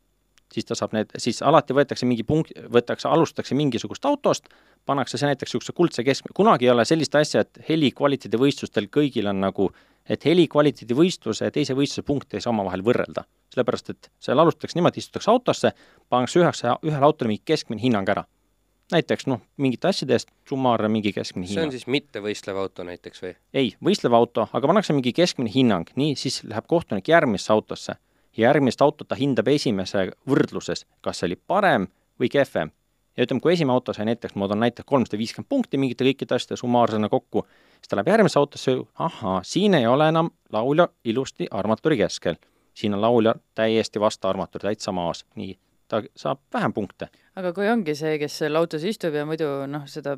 siis ta saab need, siis alati võetakse mingi punkt, võetakse, alustatakse mingisugust autost, pannakse see näiteks niisuguse kuldse keskme, kunagi ei ole sellist asja, et heli kvaliteedi võistlustel kõigil on nagu, et heli kvaliteedi võistluse ja teise võistluse punkte ei saa omavahel võrrelda. sellepärast, et seal alustatakse niimoodi, istutakse autosse, pannakse üheksa, ühele autole mingi keskmine hinnang ära. näiteks noh, mingite asjade eest summaarne mingi keskmine hinnang. see on siis mittevõistlev auto näiteks või? ei, võistlev auto, aga pannakse mingi keskmine hinnang, nii, siis läheb kohtunik järgmisse autosse järgmist autot ta hindab esimese võrdluses, kas see oli parem või kehvem. ja ütleme, kui esimene auto sai näiteks, ma toon näiteks kolmsada viiskümmend punkti mingite kõikide asjade summaarsena kokku, siis ta läheb järgmisse autosse, ahaa, siin ei ole enam laulja ilusti armatuuri keskel. siin on laulja täiesti vastu armatuuri, täitsa maas, nii, ta saab vähem punkte. aga kui ongi see, kes seal autos istub ja muidu noh, seda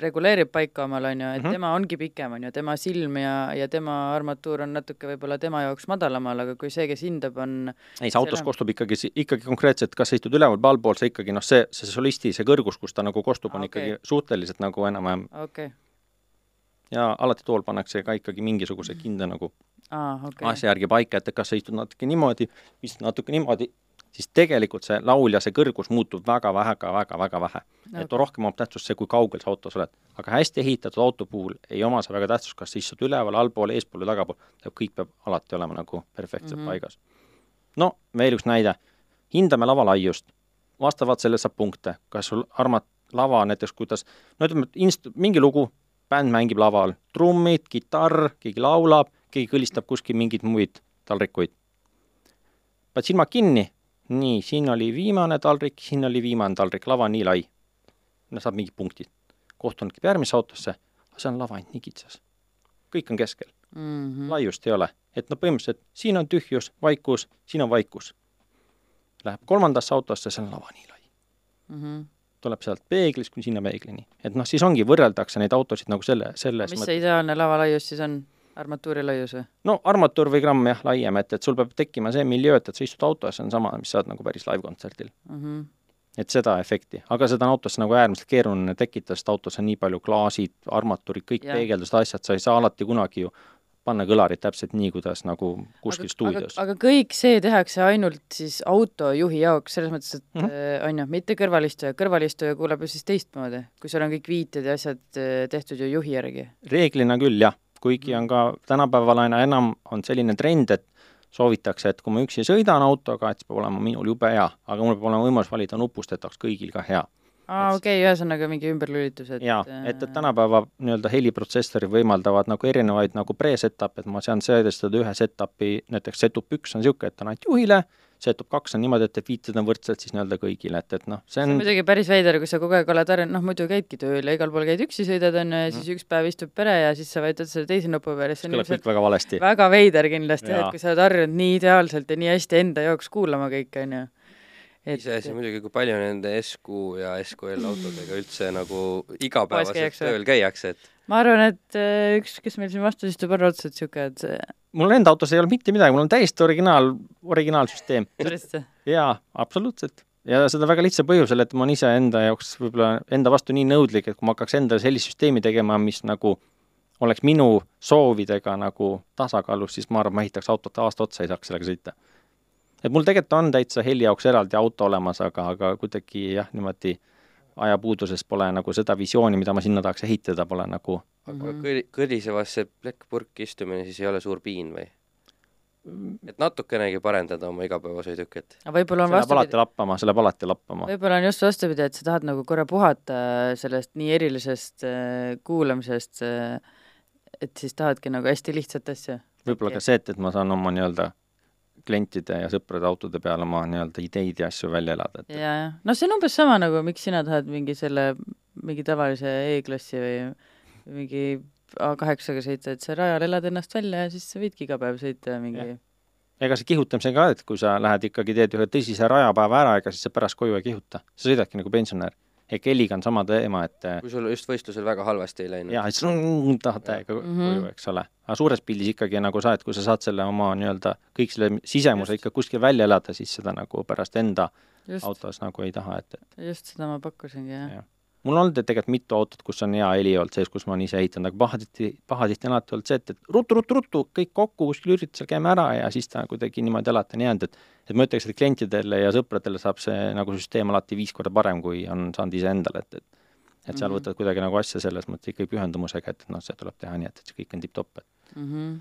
reguleerib paika omal, on ju, et mm -hmm. tema ongi pikem, on ju, tema silm ja, ja tema armatuur on natuke võib-olla tema jaoks madalamal, aga kui see, kes hindab, on ei, see autos kostub ikkagi, ikkagi konkreetselt, kas sa istud üleval või allpool, see ikkagi noh, see, see solisti, see kõrgus, kus ta nagu kostub, on okay. ikkagi suhteliselt nagu enam-vähem okay. ja alati tool pannakse ka ikkagi mingisuguse kindla nagu ah, okay. asja järgi paika, et kas sa istud natuke niimoodi, istud natuke niimoodi, siis tegelikult see laulja, see kõrgus muutub väga-väga-väga-väga vähe okay.. et rohkem omab tähtsust see, kui kaugel sa autos oled. aga hästi ehitatud auto puhul ei oma see väga tähtsust, kas sa istud üleval, allpool, eespool või tagapool, kõik peab alati olema nagu perfektselt mm -hmm. paigas. no veel üks näide, hindame lava laiust, vastavalt sellele saab punkte, kas sul armat-, lava näiteks, kuidas, no ütleme, inst-, mingi lugu, bänd mängib laval, trummid, kitarr, keegi laulab, keegi kõlistab kuskil mingeid muid taldrikuid. paned silmad kinni nii, siin oli viimane taldrik, siin oli viimane taldrik, lava on nii lai. no saab mingid punktid. kohtunik läheb järgmisse autosse, aga see on lava ainult nii kitsas. kõik on keskel mm. -hmm. laiust ei ole, et no põhimõtteliselt siin on tühjus, vaikus, siin on vaikus. Läheb kolmandasse autosse, see on lava nii lai mm. -hmm tuleb sealt peeglist kuni sinna peeglini. et noh, siis ongi, võrreldakse neid autosid nagu selle, selles mis see ideaalne lavalaius siis on? Armatuuri laius või? no armatuur või gramm jah, laiem, et, et sul peab tekkima see miljöö, et sa istud autos, see on sama, mis sa oled nagu päris live-kontserdil mm. -hmm. et seda efekti, aga seda on autos nagu äärmiselt keeruline tekitada, sest autos on nii palju klaasid, armatuurid, kõik peegeldused, asjad, sa ei saa alati kunagi ju panna kõlarid täpselt nii, kuidas nagu kuskil aga, stuudios. aga kõik see tehakse ainult siis autojuhi jaoks, selles mõttes, et mm. -hmm. on ju, mitte kõrvalistuja, kõrvalistuja kuuleb ju siis teistmoodi, kui sul on kõik viited ja asjad äh, tehtud ju juhi järgi. reeglina küll jah, kuigi on ka tänapäeval aina enam on selline trend, et soovitakse, et kui ma üksi sõidan autoga, et siis peab olema minul jube hea, aga mul peab olema võimalus valida nupust, et oleks kõigil ka hea. Aa, okei ühesõnaga mingi ümberlülitus, et jaa, et, et tänapäeva nii-öelda heliprotsessorid võimaldavad nagu erinevaid nagu pre-setup'e, et ma saan seadistada ühe setup'i, näiteks setup üks on niisugune, et on ainult juhile, setup kaks on niimoodi, et, viited on võrdselt siis nii-öelda kõigile, et, et noh, see see on on muidugi päris veider, kui sa kogu aeg oled harjunud, noh muidu käidki tööl ja igal pool käid üksi, sõidad on ju, ja siis üks päev istub pere ja siis sa vajutad selle teise nupu peale, see on ilmselt väga valesti. väga veider kindlasti et kui sa oled harjunud nii ideaalselt ja nii hästi enda jaoks kuulama kõike, on ju. Iseasi muidugi, kui palju nende SQ ja SQL autodega üldse nagu igapäevaselt tööl käiakse, et ma arvan, et äh, üks, kes meil siin vastas, istub otsa, et niisugune, et see, mul enda autos ei ole mitte midagi, mul on täiesti originaal, originaalsüsteem. jaa, absoluutselt. ja seda väga lihtsal põhjusel, et ma olen iseenda jaoks võib-olla enda vastu nii nõudlik, et kui ma hakkaks endale sellist süsteemi tegema, mis nagu oleks minu soovidega nagu tasakaalus, siis ma arvan, ma ehitaks autot aasta otsa, ei saaks sellega sõita. Et mul tegelikult on täitsa heli jaoks eraldi auto olemas, aga, aga kuidagi jah, niimoodi ajapuuduses pole nagu seda visiooni, mida ma sinna tahaks ehitada, pole nagu aga Mhm. kõri- kõdisevasse plekkpurki istumine siis ei ole suur piin või? et natukenegi parendada oma igapäevasõidukit. aga võib-olla on see läheb alati vastupidi, lappama, see läheb alati lappama. võib-olla on just vastupidi, et sa tahad nagu korra puhata sellest nii erilisest äh, kuulamisest äh,, et siis tahadki nagu hästi lihtsat asja. võib-olla ka see, et, et ma saan oma nii-öelda klientide ja sõprade autode peal oma nii-öelda ideid ja asju välja elada, et ja, jah, noh, see on umbes sama nagu, miks sina tahad mingi selle, mingi tavalise E-klassi või mingi A8-ga sõita, et sa rajal elad ennast välja ja siis sa võidki iga päev sõita mingi ega see kihutamise ka, et kui sa lähed ikkagi, teed ühe tõsise rajapäeva ära, ega siis sa pärast koju ei kihuta. sa sõidadki nagu pensionär. Ehk heliga on sama teema, et kui sul just võistlusel väga halvasti ei läinud. jaa, et mm, tahad täiega koju, eks ole. aga suures pildis ikkagi nagu sa, et kui sa saad selle oma nii-öelda kõik selle sisemuse Just. ikka kuskil välja elada, siis seda nagu pärast enda just, autos nagu ei taha, et just seda ma pakkusingi, jah Jah. Mul on olnud tegelikult mitu autot, kus on hea heli olnud sees, kus ma olen ise ehitanud, aga pahatihti, pahatihti on alati olnud see, et, et ruttu, ruttu, ruttu, kõik kokku kuskil üritusel, käime ära ja siis ta kuidagi niimoodi alati on jäänud, et et ma ütleks, et klientidele ja sõpradele saab see nagu süsteem alati viis korda parem, kui on saanud iseendale, et, et et seal Mhm. võtad kuidagi nagu asja selles mõttes ikkagi pühendumusega, et noh, see tuleb teha nii, et, et see kõik on tipp-topp, et mm. -hmm.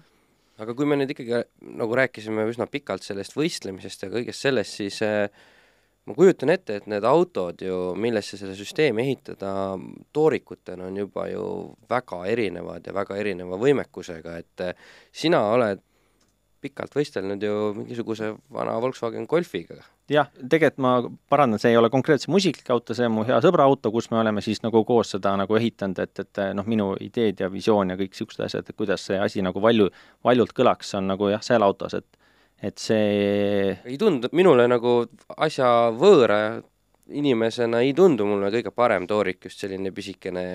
aga kui me nüüd ikkagi nagu rääkisime üsna pikalt sellest võistlemisest ja kõigest sellest, siis äh, ma kujutan ette, et need autod ju, millesse selle süsteemi ehitada, toorikutena on juba ju väga erinevad ja väga erineva võimekusega, et äh, sina oled pikalt võistelnud ju mingisuguse vana Volkswagen Golfiga. jah, tegelikult ma parandan, see ei ole konkreetselt mu isiklik auto, see on mu hea sõbra auto, kus me oleme siis nagu koos seda nagu ehitanud, et, et noh, minu ideed ja visioon ja kõik niisugused asjad, et kuidas see asi nagu valju, valjult kõlaks, on nagu jah, seal autos, et et see ei tundu, minule nagu asja võõra inimesena ei tundu mulle kõige parem toorik just selline pisikene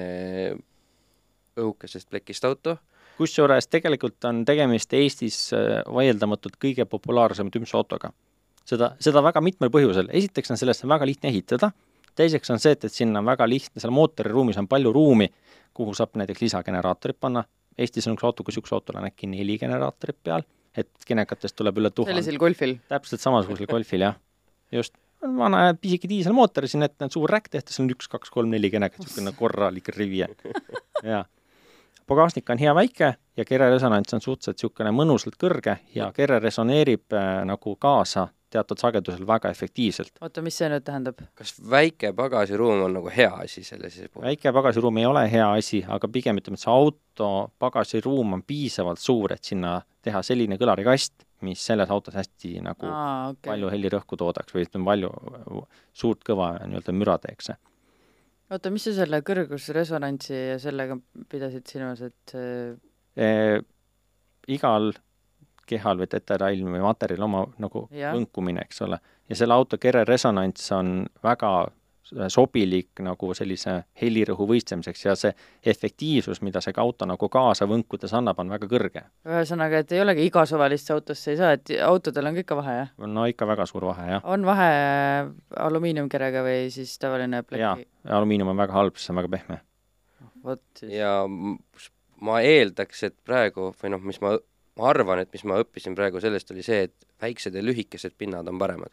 õhukesest plekist auto. kusjuures tegelikult on tegemist Eestis äh, vaieldamatult kõige populaarsema tümpsuautoga. seda, seda väga mitmel põhjusel, esiteks on sellest on väga lihtne ehitada, teiseks on see, et, et sinna on väga lihtne, seal mootoriruumis on palju ruumi, kuhu saab näiteks lisageneraatorit panna, Eestis on üks auto, kus üks autol on äkki neli generaatorit peal, et genekatest tuleb üle tuhande. sellisel golfil. täpselt samasugusel golfil, jah. just. on vana pisike diiselmootor, siin ette on suur räkk tehtud, seal on üks, kaks, kolm, neli kenekat, niisugune korralik rivie. jaa. pagasnik on hea väike ja kereresonants on suhteliselt niisugune mõnusalt kõrge ja kere resoneerib äh, nagu kaasa teatud sagedusel väga efektiivselt. oota, mis see nüüd tähendab? kas väike pagasiruum on nagu hea asi selle siis puhul? väike pagasiruum ei ole hea asi, aga pigem ütleme, et see auto pagasiruum on piisavalt suur, et sinna teha selline kõlarikast, mis selles autos hästi nagu aa, okay. palju helirõhku toodaks või ütleme, palju suurt kõva nii-öelda müra teeks. oota, mis sa selle kõrgusresonantsi ja sellega pidasid silmas, et E, igal kehal või detailil või materjalil oma nagu Jah. võnkumine, eks ole. ja selle auto kere resonants on väga sobilik nagu sellise helirõhu võistlemiseks ja see efektiivsus, mida see auto nagu kaasa võnkudes annab, on väga kõrge. ühesõnaga, et ei olegi iga suvalisse autosse ei saa, et autodel on ka ikka vahe, jah? no ikka väga suur vahe, jah. on vahe alumiiniumkerega või siis tavaline jaa pleki?, alumiinium on väga halb, sest see on väga pehme. vot siis. ja ma eeldaks, et praegu või noh, mis ma, ma arvan, et mis ma õppisin praegu sellest, oli see, et väiksed ja lühikesed pinnad on paremad.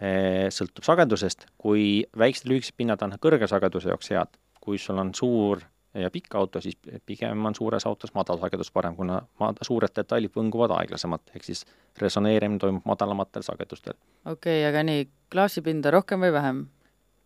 Sõltub sagedusest, kui väiksed lühikesed pinnad on kõrge sageduse jaoks head, kui sul on suur ja pikk auto, siis pigem on suures autos madalsagedus parem, kuna ma-, suured detailid võnguvad aeglasemalt, ehk siis resoneerimine toimub madalamatel sagedustel okei okay,, aga nii, klaasipinda rohkem või vähem?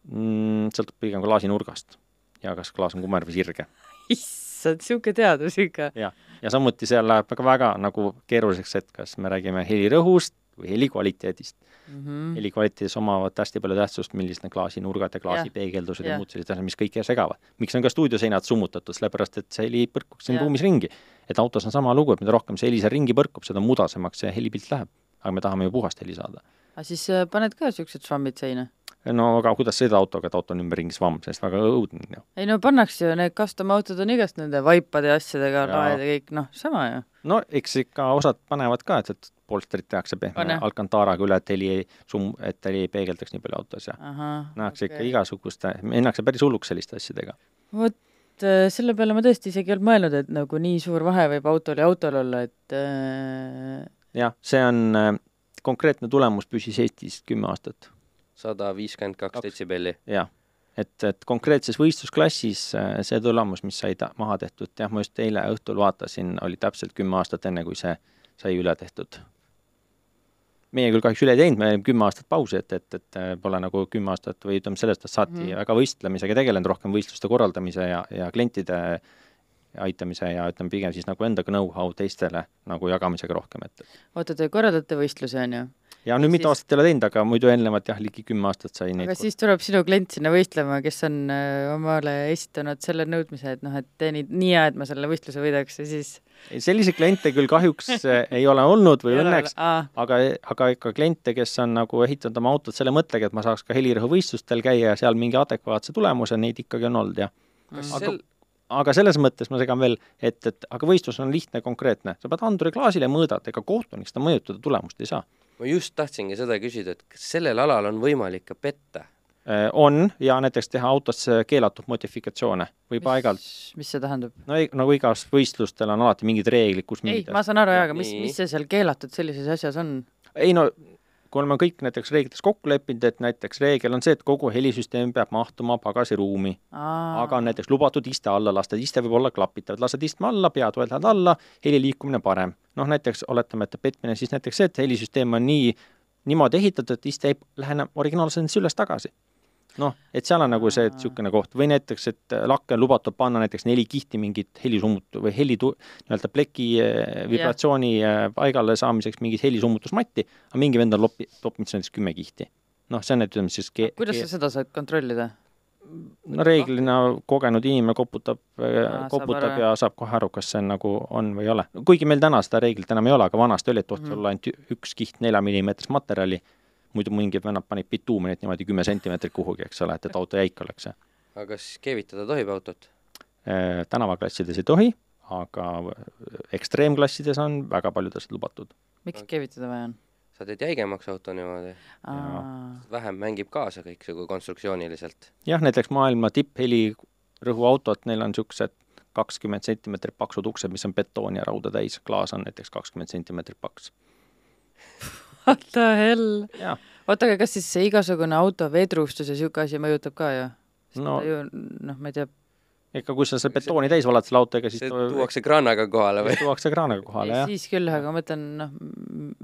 mm,. sõltub pigem klaasinurgast ja kas klaas on kumer või sirge. issand, niisugune teadus ikka. ja, ja samuti seal läheb väga, väga nagu keeruliseks, et kas me räägime helirõhust või heli kvaliteedist mm. -hmm. heli kvaliteedis omavad hästi palju tähtsust, millised need klaasinurgad ja klaasipeegeldused ja, ja muud sellised asjad, mis kõike segavad. miks on ka stuudioseinad summutatud, sellepärast et see heli põrkuks siin ruumis ringi. et autos on sama lugu, et mida rohkem see heli seal ringi põrkub, seda mudasemaks see helipilt läheb. aga me tahame ju puhast heli saada. aga siis äh, paned ka niisugused švammid seina? no aga kuidas sõida autoga, et auto on ümberringi svamm, sellest väga õudne ju. ei no pannakse ju, need custom autod on igast nende vaipade ja asjadega, laed ja kõik, noh, sama ju. no eks ikka osad panevad ka, et, et polstrit tehakse pehme Alcantaraga üle, et heli ei sum-, et heli ei peegeldaks nii palju autos ja nähakse okay. ikka igasuguste, minnakse päris hulluks selliste asjadega. vot äh, selle peale ma tõesti isegi ei olnud mõelnud, et nagu nii suur vahe võib autol ja autol olla, et äh... jah, see on äh, konkreetne tulemus püsis Eestis kümme aastat. sada viiskümmend kaks detsibelli. jah, et, et konkreetses võistlusklassis äh, see tulemus, mis sai ta-, maha tehtud, jah, ma just eile õhtul vaatasin, oli täpselt kümme aastat enne, kui see sai üle tehtud meie küll kahjuks üle ei teinud, me olime kümme aastat pausi, et, et, et äh, pole nagu kümme aastat või ütleme, sellest ajast saati mm. väga võistlemisega tegelenud, rohkem võistluste korraldamise ja, ja klientide aitamise ja ütleme, pigem siis nagu endaga know-how teistele nagu jagamisega rohkem, et oota, te korraldate võistlusi, on ju? Ja nüüd mitu aastat ei ole teinud, aga muidu eelnevalt jah, ligi kümme aastat sai neid aga siis tuleb sinu klient sinna võistlema, kes on äh, omale esitanud selle nõudmise, et noh, et tee nii, nii hea, et ma selle võistluse võidaks ja siis selliseid kliente küll kahjuks äh, ei ole olnud või õnneks, aga, aga ikka kliente, kes on nagu ehitanud oma autot selle mõttega, et ma saaks ka helirõhuvõistlustel käia ja seal mingi adekvaatse tulemuse, neid ikkagi on olnud, jah. aga sel aga selles mõttes ma segan veel, et, et aga võistlus on lihtne, konkreetne, sa pead anduri klaasile mõõdad, ega kohtunik seda mõjutada tulemust ei saa. Ma just tahtsingi seda küsida, et kas sellel alal on võimalik ka petta? Äh, on ja näiteks teha autosse keelatud modifikatsioone võib aeg-ajalt. mis see tähendab? no ei, nagu igas võistlustel on alati mingid reeglid, kus ei, ma saan aru jaa, aga mis, mis see seal keelatud sellises asjas on? ei no kui oleme kõik näiteks reeglites kokku leppinud, et näiteks reegel on see, et kogu helisüsteem peab mahtuma pagasiruumi. aga on näiteks lubatud iste alla lasta, iste võib olla klapitav, lased istme alla, peatoed lähevad alla, heli liikumine parem. noh, näiteks oletame, et petmine siis näiteks see, et helisüsteem on nii, niimoodi ehitatud, et iste ei lähe enam originaalselt üles-tagasi noh, et seal on nagu see niisugune koht või näiteks, et lakke on lubatud panna näiteks neli kihti mingit helisummut- või heli nii-öelda pleki eh, vibratsiooni yeah. paigale saamiseks mingit helisummutusmatti, aga mingi vend on lopi-, toppinud näiteks kümme kihti. noh, see on nüüd ütleme siis ke-, kuidas sa seda saad kontrollida? no reeglina kogenud inimene koputab Aa, koputab ja saab kohe aru, kas see on nagu on või ei ole. kuigi meil täna seda reeglit enam ei ole, aga vanasti oli, et tohtis mm -hmm. olla ainult üks kiht neljamillimeetrist materjali muidu mingid vennad panid bituumenit niimoodi kümme sentimeetrit kuhugi, eks ole, et, et auto jäik oleks. aga kas keevitada tohib autot? Äh, tänavaklassides ei tohi, aga ekstreemklassides on väga paljudes lubatud. miks keevitada vaja on? sa teed jäigemaks auto niimoodi. vähem mängib kaasa kõiksugu konstruktsiooniliselt. jah, näiteks maailma tippheli rõhuautod, neil on niisugused kakskümmend sentimeetrit paksud uksed, mis on betooni ja rauda täis, klaas on näiteks kakskümmend sentimeetrit paks What the hell? oota, aga kas siis see igasugune auto vedrustus ja niisugune asi mõjutab ka ju? no ju noh, ma ei tea. ikka, kui sa selle betooni täis valad selle autoga, siis see tuuakse kraanaga kohale või? tuuakse kraanaga kohale, jah. siis küll, aga ma mõtlen, noh,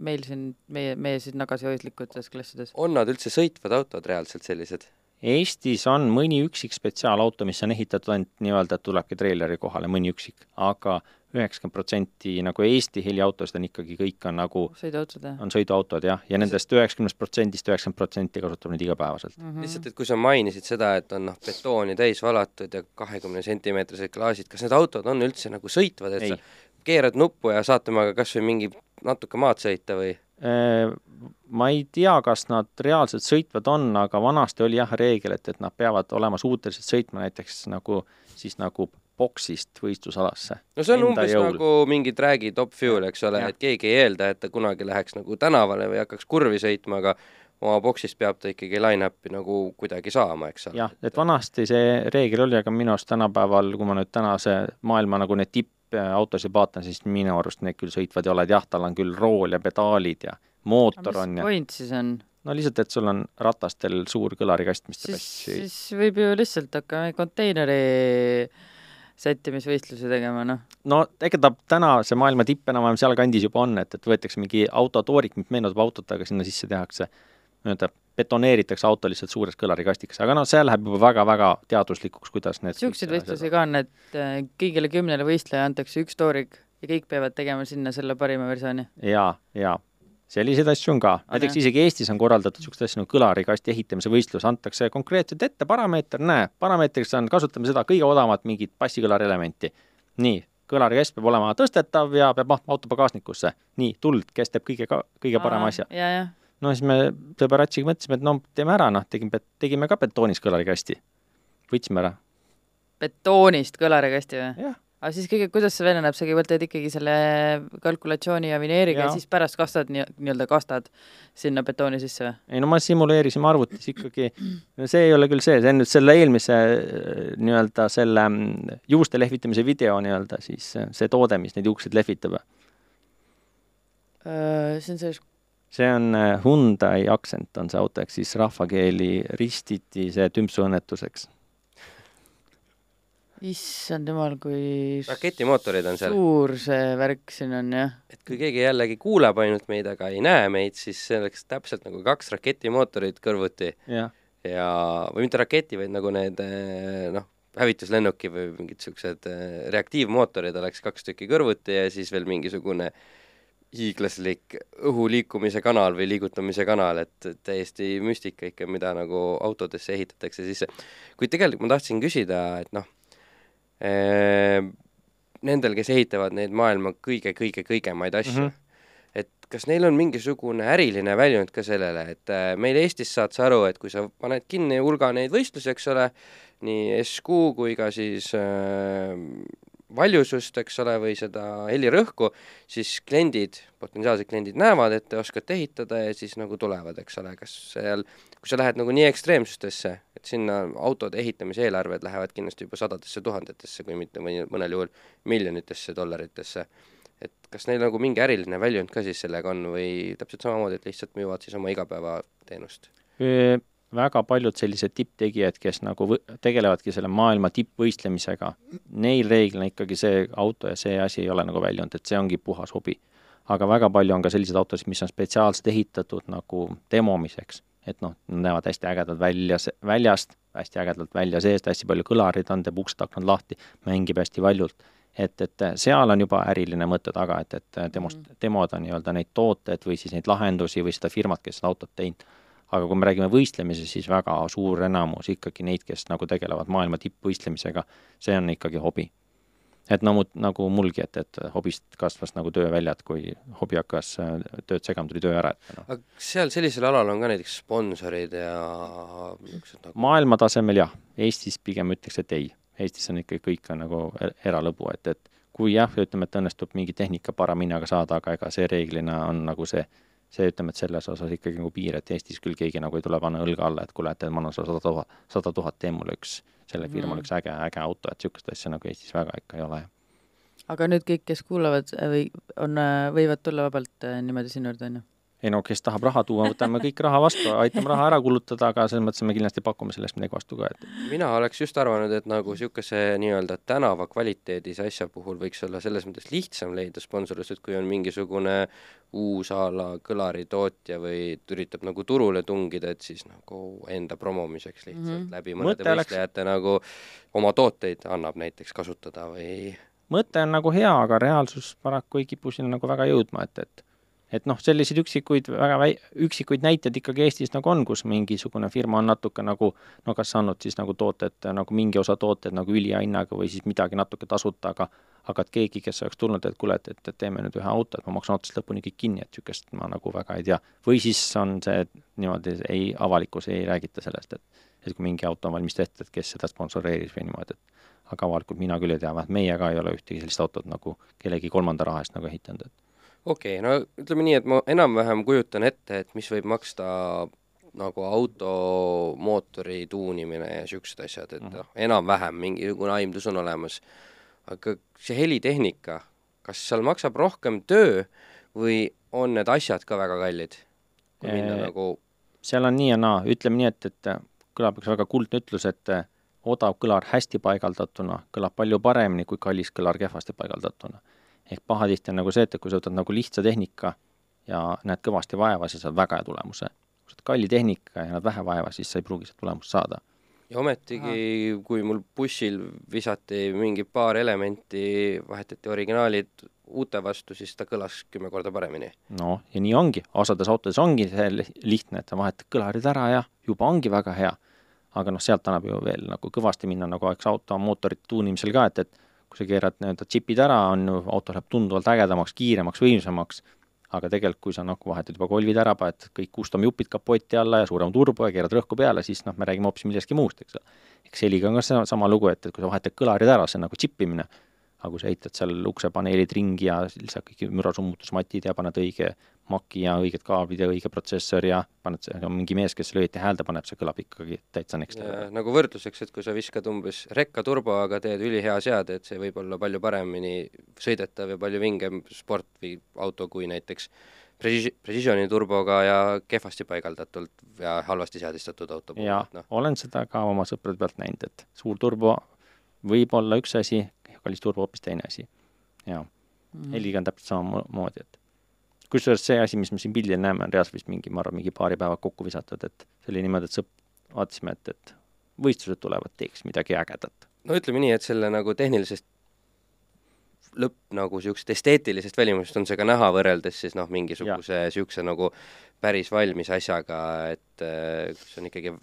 meil siin, meie, meie siin tagasihoidlikutes klassides. on nad üldse sõitvad autod reaalselt sellised? Eestis on mõni üksik spetsiaalauto, mis on ehitatud ainult nii-öelda, et tulebki treileri kohale, mõni üksik, aga üheksakümmend protsenti nagu Eesti heliautosid on ikkagi kõik on nagu sõiduautod, jah? on sõiduautod, jah, ja nendest üheksakümnest protsendist üheksakümmend protsenti kasutab neid igapäevaselt mm. -hmm. lihtsalt, et kui sa mainisid seda, et on noh, betooni täis valatud ja kahekümne sentimeetrised klaasid, kas need autod on üldse nagu sõitvad, et Ei. sa keerad nuppu ja saad temaga kas või mingi natuke maad sõita või? Äh, ma ei tea, kas nad reaalselt sõitvad on, aga vanasti oli jah reegel, et, et nad peavad olema suutelised sõitma näiteks nagu siis nagu boksist võistlusalasse. no see on umbes jõul. nagu mingi trag'i top fuel, eks ole, et keegi ei eelda, et ta kunagi läheks nagu tänavale või hakkaks kurvi sõitma, aga oma boksist peab ta ikkagi line-up'i nagu kuidagi saama, eks ole. jah, et vanasti see reegel oli, aga minu arust tänapäeval, kui ma nüüd tänase maailma nagu need tippautosid vaatan, siis minu arust need küll sõitvad ja oled jah, tal on küll rool ja pedaalid ja mootor on mis ja point siis on? no lihtsalt, et sul on ratastel suur kõlarikast, mis siis, hästi siis võib ju lihtsalt hakka konteineri sättimisvõistlusi tegema, noh. no ega ta täna, see maailma tipp enam-vähem sealkandis juba on, et, et võetakse mingi autotoorik, mis meenutab autot, aga sinna sisse tehakse nii-öelda betoneeritakse auto lihtsalt suures kõlarikastikesse, aga noh, see läheb juba väga-väga teaduslikuks, kuidas need niisuguseid võistlusi ka on, et äh, kõigile kümnele võistleja antakse üks toorik ja kõik peavad tegema sinna selle parima versiooni? jaa, jaa. selliseid asju on ka, näiteks isegi Eestis on korraldatud niisuguseid asju nagu kõlarikasti ehitamise võistlus, antakse konkreetselt ette parameeter, näe, parameetriks on, kasutame seda kõige odavamat mingit bassikõlari elementi. nii, kõlarikast peab olema tõstetav ja peab mahtma auto pagasnikusse. nii, tuld, kes teeb kõige, kõige parema asja. ja, jah. No siis me sõbaratsiga mõtlesime, et no teeme ära, noh, tegime, tegime ka betoonis kõlarikasti. võtsime ära, betoonist kõlarikasti või? aga siis kõige, kuidas see välja näeb, sa kõigepealt teed ikkagi selle kalkulatsiooni ja vineeriga ja, ja siis pärast kastad nii, nii-öelda kastad sinna betooni sisse või? ei no ma simuleerisin arvutis ikkagi, no see ei ole küll see, see on nüüd selle eelmise äh, nii-öelda selle mm, juuste lehvitamise video nii-öelda siis äh, see toode, mis neid juukseid lehvitab. see on see, see on äh, Hyundai Accent on see auto, ehk siis rahvakeeli ristiti see tümpsuõnnetuseks. issand jumal, kui raketimootorid on seal. suur see värk siin on, jah. et kui keegi jällegi kuuleb ainult meid, aga ei näe meid, siis see oleks täpselt nagu kaks raketimootorit kõrvuti jah, ja, või mitte raketi, vaid nagu need eh, noh, hävituslennuki või mingid niisugused eh, reaktiivmootorid oleks kaks tükki kõrvuti ja siis veel mingisugune hiiglaslik õhu liikumise kanal või liigutamise kanal, et täiesti müstika ikka, mida nagu autodesse ehitatakse sisse. kuid tegelikult ma tahtsin küsida, et noh, nendel, kes ehitavad neid maailma kõige-kõige-kõigemaid asju mm, -hmm. et kas neil on mingisugune äriline väljund ka sellele, et äh, meil Eestis saad sa aru, et kui sa paned kinni hulga neid võistlusi, eks ole, nii SQ kui ka siis äh, valjusust, eks ole, või seda helirõhku, siis kliendid, potentsiaalsed kliendid näevad, et te oskate ehitada ja siis nagu tulevad, eks ole, kas seal, kui sa lähed nagu nii ekstreemsustesse, et sinna autode ehitamise eelarved lähevad kindlasti juba sadadesse tuhandetesse, kui mitte mõni, mõnel juhul miljonitesse dollaritesse, et kas neil nagu mingi äriline väljund ka siis sellega on või täpselt samamoodi, et lihtsalt müüvad siis oma igapäevateenust? Väga paljud sellised tipptegijad, kes nagu tegelevadki selle maailma tippvõistlemisega, neil reeglina ikkagi see auto ja see asi ei ole nagu väljund, et see ongi puhas hobi. aga väga palju on ka selliseid autosid, mis on spetsiaalselt ehitatud nagu demomiseks, et noh, näevad hästi ägedad välja, väljast, hästi ägedalt välja seest, hästi palju kõlarid on, teeb uksed-aknad lahti, mängib hästi valjult. et, et seal on juba äriline mõte taga, et, et demost, demoda nii-öelda neid tooteid või siis neid lahendusi või seda firmat, kes seda autot teinud aga kui me räägime võistlemisest, siis väga suur enamus ikkagi neid, kes nagu tegelevad maailma tippvõistlemisega, see on ikkagi hobi. et no nagu mulgi, et, et hobist kasvas nagu tööväljad, kui hobi hakkas äh, tööd segama, tuli töö ära, et noh. aga seal sellisel alal on ka näiteks sponsorid ja niisugused nagu maailma tasemel jah, Eestis pigem ütleks, et ei. Eestis on ikkagi kõik on nagu er- eralõbu, et, et kui jah, ütleme, et õnnestub mingi tehnika parema hinnaga saada, aga ega see reeglina on nagu see see ütleme, et selles osas ikkagi nagu piir, et Eestis küll keegi nagu ei tule panna õlga alla, et kuule, et ma annan sulle sada tuhat, sada tuhat, tee mulle üks, selle firmal Mhm. üks äge, äge auto, et niisugust asja nagu Eestis väga ikka ei ole. aga nüüd kõik, kes kuulavad äh, või on, võivad tulla vabalt äh, niimoodi sinu juurde, on ju? Ei no kes tahab raha tuua, võtame kõik raha vastu, aitame raha ära kulutada, aga selles mõttes me kindlasti pakume selle eest midagi vastu ka, et mina oleks just arvanud, et nagu niisuguse nii-öelda tänava kvaliteedis asja puhul võiks olla selles mõttes lihtsam leida sponsorlust, et kui on mingisugune uus a la kõlaritootja või üritab nagu turule tungida, et siis nagu enda promomiseks lihtsalt mm. -hmm. läbi mõnede Mõte oleks- võistlejate nagu oma tooteid annab näiteks kasutada või mõte on nagu hea, aga reaalsus paraku ei kipu sinna nagu väga jõudma, et, et et noh, selliseid üksikuid, väga väi-, üksikuid näiteid ikkagi Eestis nagu on, kus mingisugune firma on natuke nagu no kas saanud siis nagu tooted, nagu mingi osa tooteid nagu ülihea hinnaga või siis midagi natuke tasuta, aga aga et keegi, kes oleks tulnud, et kuule, et, et teeme nüüd ühe auto, et ma maksan otsast lõpuni kõik kinni, et niisugust ma nagu väga ei tea. või siis on see niimoodi, ei, avalikkus ei räägita sellest, et et kui mingi auto on valmis tehtud, et kes seda sponsoreeris või niimoodi, et aga avalikult mina küll ei tea, vähemalt meie ka ei ole ühtegi sellist autot nagu kellegi kolmanda raha eest nagu ehitanud, et okei okay,, no ütleme nii, et ma enam-vähem kujutan ette, et mis võib maksta nagu automootori tuunimine ja niisugused asjad, et noh, enam-vähem mingisugune aimdus on olemas. aga see helitehnika, kas seal maksab rohkem töö või on need asjad ka väga kallid? kui minna Ee, nagu seal on nii ja naa, ütleme nii, et, et kõlab üks väga kuldne ütlus, et odav kõlar hästi paigaldatuna kõlab palju paremini kui kallis kõlar kehvasti paigaldatuna. Ehk pahatihti on nagu see, et kui sa võtad nagu lihtsa tehnika ja näed kõvasti vaeva, siis saad väga hea tulemuse. kui sa oled kalli tehnika ja näed vähe vaeva, siis sa ei pruugi seda tulemust saada. ja ometigi, kui mul bussil visati mingi paar elementi, vahetati originaalid uute vastu, siis ta kõlas kümme korda paremini. no ja nii ongi, osades autodes ongi see li- lihtne, et sa vahetad kõlarid ära ja juba ongi väga hea. aga noh, sealt annab ju veel nagu kõvasti minna, nagu eks auto mootorite tuunimisel ka, et, et kui sa keerad nii-öelda džipid ära, on ju, auto läheb tunduvalt ägedamaks, kiiremaks, võimsamaks, aga tegelikult, kui sa noh, vahetad juba kolvid ära, paned kõik custom jupid kapoti alla ja suurema turbo ja keerad rõhku peale, siis noh, me räägime hoopis millestki muust, eks ole. eks heliga on ka see sama lugu, et, et kui sa vahetad kõlarid ära, see on nagu džippimine, aga kui sa ehitad seal uksepaneelid ringi ja lisad kõik mürasummutusmatid ja paned õige maki ja õiged kaablid ja õige protsessor ja paned mingi mees, kes selle õieti häälde paneb, see kõlab ikkagi täitsa next level. nagu võrdluseks, et kui sa viskad umbes rekka turboga, teed ülihea seade, et see võib olla palju paremini sõidetav ja palju vingem sport või auto kui näiteks Preci-, Precisioni turboga ja kehvasti paigaldatult ja halvasti seadistatud auto puhul, ja et noh, olen seda ka oma sõprade pealt näinud, et suur turbo võib olla üks asi, kallis turbo hoopis teine asi. jaa, heliga on täpselt samamoodi, et kusjuures see asi, mis me siin pildil näeme, on reaalselt vist mingi, ma arvan, mingi paari päeva kokku visatud, et see oli niimoodi, et sõp-, vaatasime, et, et võistlused tulevad, teeks midagi ägedat. no ütleme nii, et selle nagu tehnilisest lõpp nagu niisugusest esteetilisest välimusest on see ka näha, võrreldes siis noh, mingisuguse niisuguse nagu päris valmis asjaga, et äh, kus on ikkagi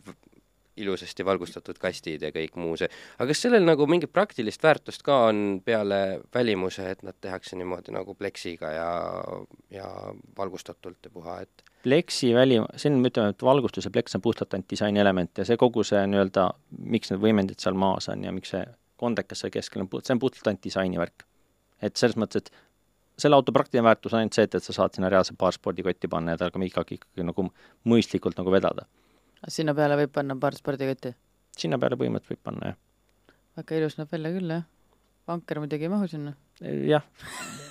ilusasti valgustatud kastid ja kõik muu see. aga kas sellel nagu mingit praktilist väärtust ka on peale välimuse, et nad tehakse niimoodi nagu pleksiga ja, ja valgustatult ja puha, et Plexi väli, siin me ütleme, et valgustus ja pleks on puhtalt ainult disainielement ja see kogu see nii-öelda, miks need võimendid seal maas on ja miks see kondekas seal keskel on, see on puhtalt ainult disaini värk. et selles mõttes, et selle auto praktiline väärtus on ainult see, et, et sa saad sinna reaalse paar spordikotti panna ja ikkagi, ikkagi nagu mõistlikult nagu vedada. Sinna peale võib panna paar spordikotti? sinna peale põhimõtteliselt võib panna, jah. väga ilus näeb välja küll, jah. vanker muidugi ei mahu sinna. jah.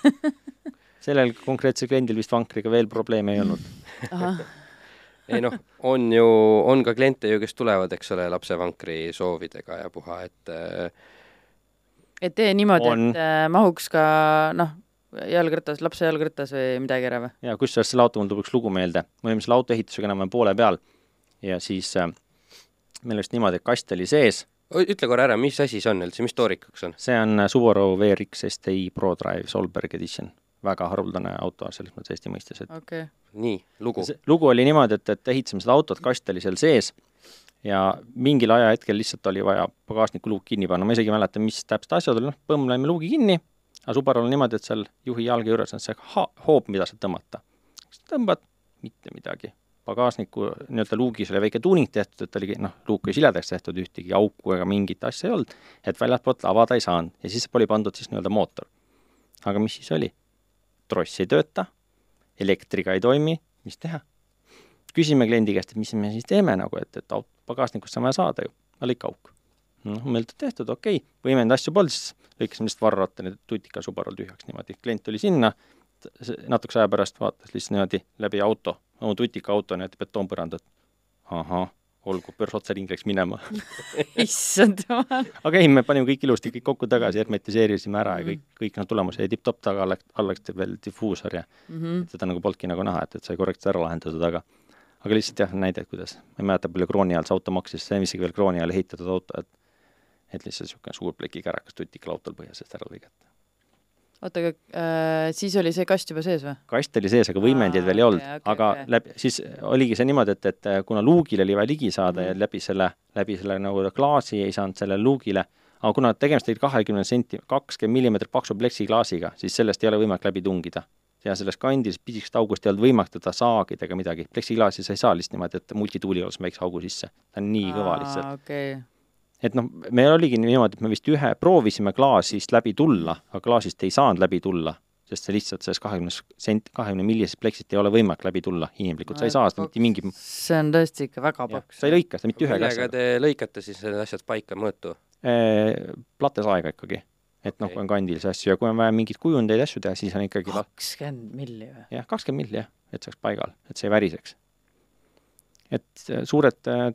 sellel konkreetsel kliendil vist vankriga veel probleeme ei olnud. ei noh, on ju, on ka kliente ju, kes tulevad, eks ole, lapsevankri soovidega ja puha, et äh, et tee niimoodi, et äh, mahuks ka noh, jalgrattas, lapse jalgrattas või midagi ära või? ja kusjuures selle auto mul tuleb üks lugu meelde, me olime selle auto ehitusega enam-vähem poole peal ja siis äh, meil just niimoodi, et kast oli sees, ütle korra ära, mis asi see on üldse, mis toorikuks on? see on äh, Subaru WRX STI ProDrive Solberg Edition. väga haruldane auto selles mõttes Eesti mõistes, et okei okay. nii, lugu. see lugu oli niimoodi, et, et ehitasime seda autot, kast oli seal sees ja mingil ajahetkel lihtsalt oli vaja pagasniku luuk kinni panna, ma isegi ei mäleta, mis täpselt asjad olid, noh, põmm lõime luugi kinni, aga Subarul on niimoodi, et seal juhi jalge juures on see ha-, hoob, mida saad tõmmata. tõmbad, mitte midagi. Pagasniku nii-öelda luugis oli väike tuuning tehtud, et oligi noh, luuk oli siledaks tehtud, ühtegi auku ega mingit asja ei olnud, et väljastpoolt avada ei saanud ja siis oli pandud siis nii-öelda mootor. aga mis siis oli? tross ei tööta, elektriga ei toimi, mis teha? küsime kliendi käest, et mis me siis teeme nagu, et, et aut-, pagasnikust vaja saada ju, aga lõika auk. noh, meil tehtud, okei okay., võimend asju polnud, siis lõikasime lihtsalt varrattani tutika Subarul tühjaks niimoodi, klient tuli sinna, natukese aja pärast vaatas lihtsalt niimoodi läbi auto, oma tutika auto niimoodi betoonpõrandat. ahah, olgu, börs otse ring läks minema. issand jumal. aga ei, me panime kõik ilusti kõik kokku tagasi, hermetiseerisime ära ja kõik, kõik noh, tulemus jäi tipp-topp taga, alla, alla läks veel difuusor ja Mm -hmm. et seda nagu polnudki nagu näha, et, et sai korrektselt ära lahendatud, aga aga lihtsalt jah, näide, et kuidas, ma ei mäleta, palju krooni all see auto maksis, see on isegi veel krooni all ehitatud auto, et et lihtsalt niisugune suur plekikärakas tutikal autol põhja seest ära lõigata. Oota, aga äh, siis oli see kast juba sees või? kast oli sees, aga võimendeid Aa, veel ei olnud okay, okei, aga okei. läbi, siis oligi see niimoodi, et, et kuna luugile oli vaja ligi saada Mhm. ja läbi selle, läbi selle nagu klaasi ei saanud sellele luugile, aga kuna tegemist oli kahekümne senti, kakskümmend millimeetrit paksu pleksiklaasiga, siis sellest ei ole võimalik läbi tungida. ja selles kandis pisikest august ei olnud võimalik teda saagida ega midagi, pleksiklaasi sa ei saa lihtsalt niimoodi, et multituuli joos väikse augu sisse, ta on nii kõva lihtsalt. okay. Et noh, meil oligi niimoodi, et me vist ühe proovisime klaasist läbi tulla, aga klaasist ei saanud läbi tulla. sest see lihtsalt sellest kahekümne sent-, kahekümne millisest pleksit ei ole võimalik läbi tulla inimlikult, sa ei saa seda mitte mingi see on tõesti ikka väga paks. sa ei lõika seda mitte ühega millega asjaga. te lõikate siis need asjad paika mõõtu? platesaega ikkagi. et noh, Okei. kui on kandil see asju ja kui on vaja mingeid kujundeid, asju teha, siis on ikkagi kakskümmend milli või? jah, kakskümmend milli jah, et see oleks paigal, et see ei väriseks. et äh, suured äh,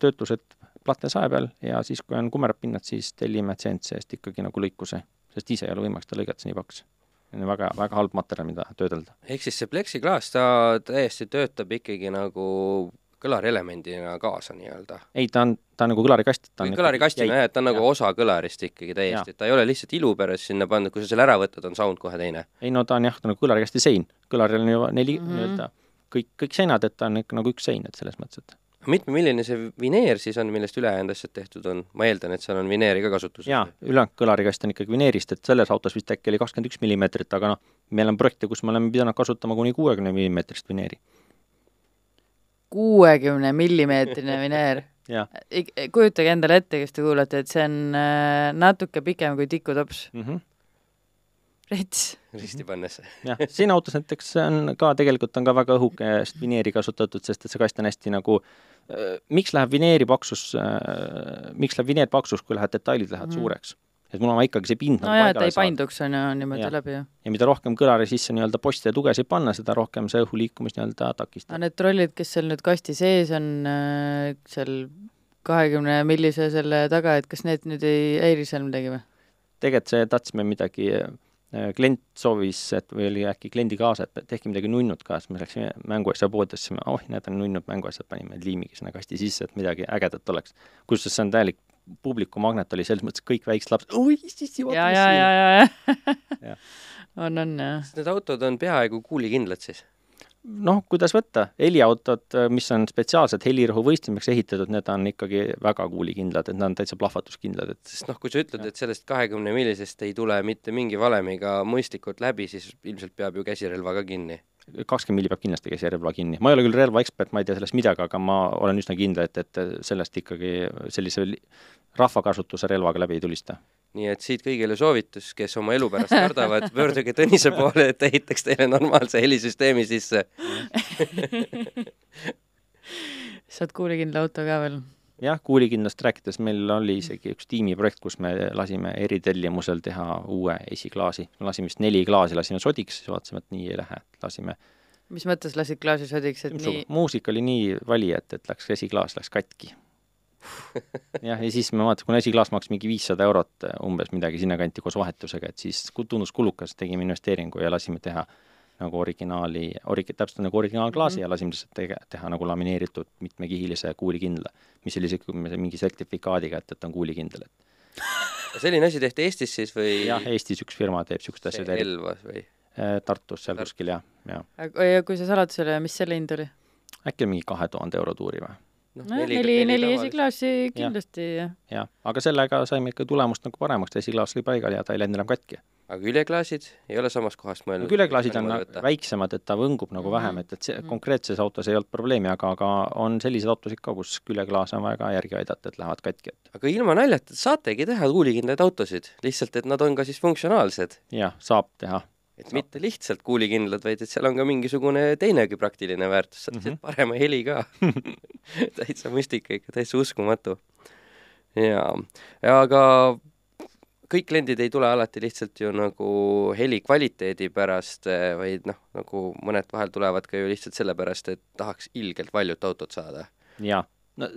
töötlused platnesae peal ja siis, kui on kumerad pinnad, siis tellime CNC eest ikkagi nagu lõikuse, sest ise ei ole võimalik seda lõigata, see nii paks. see on väga, väga halb materjal, mida töödelda. ehk siis see pleksiklaas, ta täiesti töötab ikkagi nagu kõlarielemendina kaasa nii-öelda. ei, ta on, ta on nagu kõlarikast. kõlarikastina jah, et ta on nagu osa kõlarist ikkagi täiesti, et ta ei ole lihtsalt ilu pärast sinna pandud, kui sa selle ära võtad, on sound kohe teine. ei no ta on jah, ta on nagu kõlarikasti sein, kõlaril on ju neli mm. -hmm. nii-öelda kõik, kõik seinad, et ta on ikka nagu üks sein, et selles mõttes, et mitmemilline see vineer siis on, millest ülejäänud asjad tehtud on? ma eeldan, et seal on vineeri ka kasutuses. jaa, ülejäänud kõlarikast on ikkagi vineerist, et selles autos vist äkki oli kakskümmend üks millimeetrit, aga noh, meil on projekte, kus me oleme pidanud kasutama kuni kuuekümne millimeetrist vineeri. kuuekümne millimeetrine vineer. kujutage endale ette, kes te kuulate, et see on äh, natuke pikem kui tikutops. mm -hmm. Rets. risti pannes. jah, siin autos näiteks on ka, tegelikult on ka väga õhukest vineeri kasutatud, sest et see kast on hästi nagu äh, miks läheb vineeri paksus äh,, miks läheb vineer paksus, kui lähevad detailid lähevad mm. suureks? et mul on ikkagi see pind nagu nojah, et ta paigale ei painduks, on ju, niimoodi Jah. läbi ju. ja mida rohkem kõlari sisse nii-öelda poste ja tugesid panna, seda rohkem see õhu liikumist nii-öelda aga takistab. need trollid, kes seal nüüd kasti sees on äh, seal kahekümne millise selle taga, et kas need nüüd ei häiri seal midagi või? tegelikult see tahtsime midagi, klient soovis, et või oli äkki kliendi kaasa, et tehke midagi nunnut ka, siis me läksime mänguasja poodi, ütlesime, oh, need on nunnud mänguasjad, panime liimigi sinna kasti sisse, et midagi ägedat oleks. kusjuures see on täielik publiku magnet oli selles mõttes, kõik väiksed lapsed, oi, sissi, vaata ja, mis ja, siin ja, on. ja, Jah. ja. on, on jah. Need autod on peaaegu kuulikindlad siis? Noh, kuidas võtta, heliautod, mis on spetsiaalselt helirõhu võistlemiseks ehitatud, need on ikkagi väga kuulikindlad, et nad on täitsa plahvatuskindlad, et sest noh, kui sa ütled, et sellest kahekümne millisest ei tule mitte mingi valemiga mõistlikult läbi, siis ilmselt peab ju käsirelva ka kinni. kakskümmend milli peab kindlasti käsirelva kinni. ma ei ole küll relvaekspert, ma ei tea sellest midagi, aga ma olen üsna kindel, et, et sellest ikkagi sellise li- rahvakasutuse relvaga läbi ei tulista. Nii et siit kõigile soovitus, kes oma elu pärast kardavad, pöörduge Tõnise poole, et ta ehitaks teile normaalse helisüsteemi sisse. saad kuulikindla auto ka veel? jah, kuulikindlast rääkides, meil oli isegi üks tiimiprojekt, kus me lasime eritellimusel teha uue esiklaasi. lasime vist neli klaasi, lasime sodiks, siis vaatasime, et nii ei lähe, lasime mis mõttes lasid klaasi sodiks, et nii muusika oli nii vali, et, et läks esiklaas läks katki. Jah, ja siis me vaatasime, kuna esiklaas maksis mingi viissada eurot eh, umbes midagi sinnakanti koos vahetusega, et siis tundus kulukas, tegime investeeringu ja lasime teha nagu originaali, orig-, täpselt nagu originaalklaasi mm -hmm. ja lasime lihtsalt tege-, teha nagu lamineeritud mitmekihilise kuulikindla, mis oli isegi mingi sertifikaadiga, et, et on kuulikindel, et selline asi tehti Eestis siis või jah, Eestis üks firma teeb niisugust asja, see Elvas või? Tartus seal Tartus. kuskil jah, jah. aga ja kui sa saladusele, mis selle hind oli? äkki mingi kahe tuhande euro tuuri või? Noh, nojah, neli, neli esiklaasi kindlasti jah. jah, aga sellega saime ikka tulemust nagu paremaks, esiklaas oli paigal ja ta ei läinud enam katki. aga küljeklaasid ei ole samast kohast mõelnud? küljeklaasid on väiksemad, et ta võngub nagu Mhm. vähem, et, et see Mhm. konkreetses autos ei olnud probleemi, aga, aga on selliseid autosid ka, kus küljeklaase on vaja ka järgi aidata, et lähevad katki, et aga ilma naljata, saategi teha kuulikindlaid autosid, lihtsalt et nad on ka siis funktsionaalsed. jah, saab teha. Et mitte lihtsalt kuulikindlad, vaid et seal on ka mingisugune teinegi praktiline väärtus, saad lihtsalt Mhm. parema heli ka täitsa müstika ikka, täitsa uskumatu. jaa, aga kõik kliendid ei tule alati lihtsalt ju nagu heli kvaliteedi pärast, eh, vaid noh, nagu mõned vahel tulevad ka ju lihtsalt sellepärast, et tahaks ilgelt valjut autot saada. jaa, no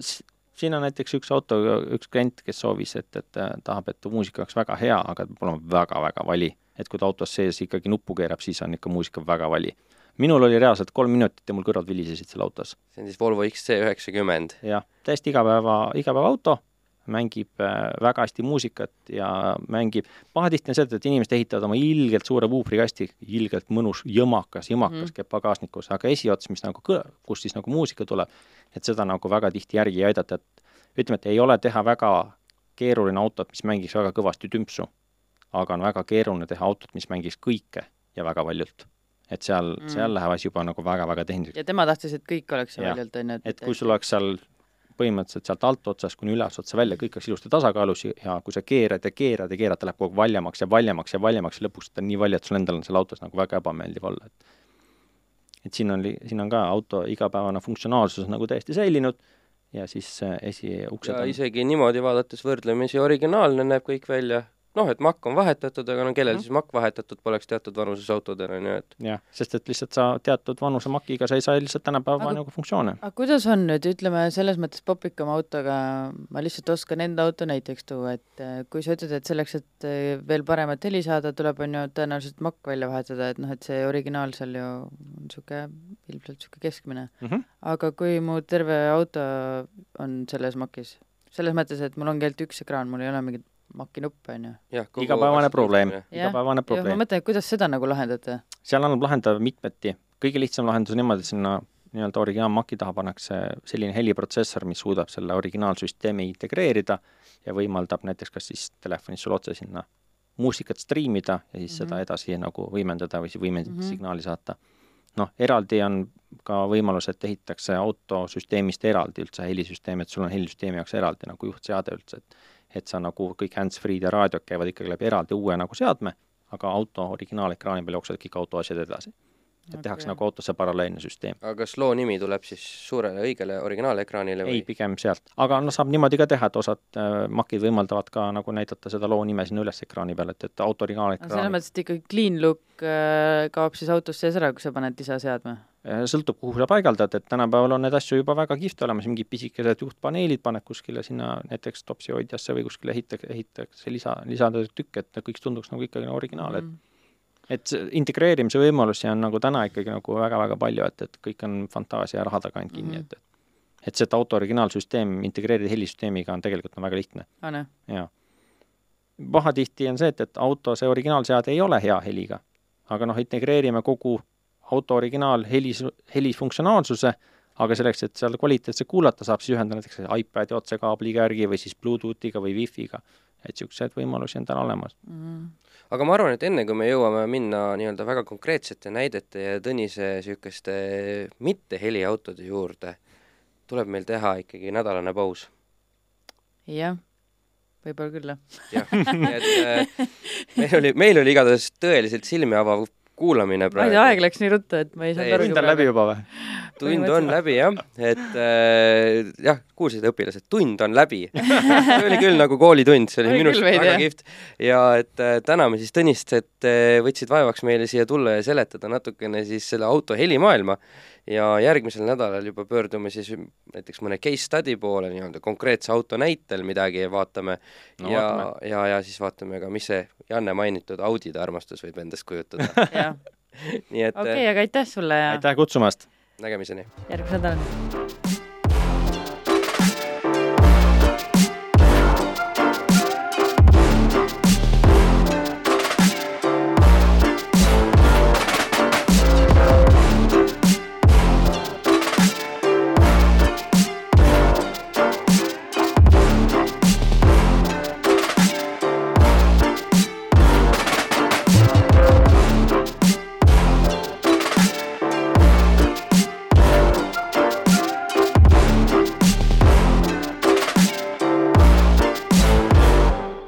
siin on näiteks üks auto, üks klient, kes soovis, et, et äh, tahab, et muusika oleks väga hea, aga peab olema väga-väga vali. Et kui ta autos sees ikkagi nuppu keerab, siis on ikka muusika väga vali. minul oli reaalselt kolm minutit ja mul kõrvad vilisesid seal autos. see on siis Volvo XC üheksakümmend. jah, täiesti igapäeva, igapäevaauto, mängib äh, väga hästi muusikat ja mängib, pahatihti on see, et inimesed ehitavad oma ilgelt suure puuprikasti, ilgelt mõnus, jõmakas, jõmakas mm. Käib pagasnikus, aga esiots, mis nagu kust siis nagu muusika tuleb, et seda nagu väga tihti järgi ei aidata, et ütleme, et ei ole teha väga keeruline autot, mis mängiks väga kõvasti tümpsu. Aga on väga keeruline teha autot, mis mängiks kõike ja väga valjult. et seal mm., seal läheb asi juba nagu väga-väga tehniliseks ja tema tahtis, et kõik oleks Jah. valjult, on ju. et kui sul oleks seal põhimõtteliselt sealt altotsast kuni ülesotsa välja, kõik oleks ilusti tasakaalus ja kui sa keerad ja keerad ja keerad, ta läheb kogu aeg valjemaks ja valjemaks ja valjemaks ja lõpuks ta on nii valje, et sul endal on seal autos nagu väga ebameeldiv olla, et et siin on, siin on ka auto igapäevane funktsionaalsus nagu täiesti säilinud ja siis äh, esiuksed ja on isegi niimoodi vaadates võrdlemisi originaalne näeb kõik välja, noh, et makk on vahetatud, aga no kellel Mhm. siis makk vahetatud poleks teatud vanuses autodel, on ju, et jah, sest et lihtsalt sa teatud vanuse makiga, sa ei saa lihtsalt tänapäeva nagu funktsioone. aga kuidas on nüüd, ütleme selles mõttes popikama autoga, ma lihtsalt oskan enda auto näiteks tuua, et äh, kui sa ütled, et selleks, et äh, veel paremat heli saada, tuleb, on ju, tõenäoliselt makk välja vahetada, et noh, et see originaal seal ju on niisugune, ilmselt niisugune keskmine. Mm -hmm. aga kui mu terve auto on selles makis, selles mõttes, et mul ongi ainult üks ekraan, mul ei ole mingit makinuppe, on ju. igapäevane probleem, igapäevane jah, ma probleem. mõtlen, et kuidas seda nagu lahendate? seal annab lahendada mitmeti, kõige lihtsam lahendus on niimoodi, et sinna nii-öelda originaalmaki taha pannakse selline heliprotsessor, mis suudab selle originaalsüsteemi integreerida ja võimaldab näiteks kas siis telefonis sul otse sinna muusikat striimida ja siis mm -hmm. seda Mhm. edasi nagu võimendada või siis võimendatud mm. -hmm. signaali saata. noh, eraldi on ka võimalus, et ehitatakse autosüsteemist eraldi üldse helisüsteem, et sul on helisüsteemi jaoks eraldi nagu juhtseade üldse, et et sa nagu kõik hands-free'd ja raadiod käivad ikkagi läbi eraldi uue nagu seadme, aga auto originaalekraani peal jooksevad kõik auto asjad edasi. et okay. tehakse nagu autosse paralleelne süsteem. aga kas loo nimi tuleb siis suurele õigele originaalekraanile või ei, pigem sealt, aga noh, saab niimoodi ka teha, et osad äh, makid võimaldavad ka nagu näidata seda loo nime sinna üles ekraani peal, et, et auto aga selles originaalekraani mõttes, et ikkagi clean look äh, kaob siis autos sees ära, kui sa paned lisaseadme? Äh, sõltub, kuhu sa paigaldad, et tänapäeval on neid asju juba väga kihvt olemas, mingid pisikesed juhtpaneelid paned kuskile sinna näiteks topsi hoidjasse või kuskile ehitatakse, ehitatakse lisa, lisatükk, et kõik tunduks nagu ikkagi nagu originaal, et Mhm. et see integreerimise võimalusi on nagu täna ikkagi nagu väga-väga palju, et, et kõik on fantaasia ja raha taga ainult kinni mm, -hmm. et et seda auto originaalsüsteem integreerida helisüsteemiga on tegelikult on väga lihtne, jah? jaa. pahatihti on see, et, et auto, see originaalseade ei ole hea heliga, aga noh, integreerime kogu auto originaal helis, helifunktsionaalsuse, aga selleks, et seal kvaliteetselt kuulata saab, siis ühendada näiteks iPadi otsekaabliga järgi või siis Bluetoothiga või Wi-Fi'ga, et niisuguseid võimalusi on täna olemas. Mhm. aga ma arvan, et enne kui me jõuame minna nii-öelda väga konkreetsete näidete ja Tõnise niisuguste mitte heliautode juurde, tuleb meil teha ikkagi nädalane paus. jah, võib-olla küll, jah. jah, nii et äh, meil oli, meil oli igatahes tõeliselt silmi avav kuulamine ma ei tea, aeg praegu. läks nii ruttu, et ma ei saanud Ei, aru tund on läbi juba või? tund on läbi jah, et äh, jah, kuulsid õpilased, tund on läbi see oli küll nagu koolitund, see oli minu arust väga kihvt. ja et äh, täname siis Tõnist, et äh, võtsid vaevaks meile siia tulla ja seletada natukene siis selle auto helimaailma ja järgmisel nädalal juba pöördume siis näiteks mõne case study poole nii-öelda konkreetse auto näitel midagi vaatame No ja vaatame., ja, ja siis vaatame ka, mis see Janne mainitud Audide armastus võib endast kujutada. nii et okei okay,, aga aitäh sulle ja aitäh kutsumast! nägemiseni! järgmise nädalani!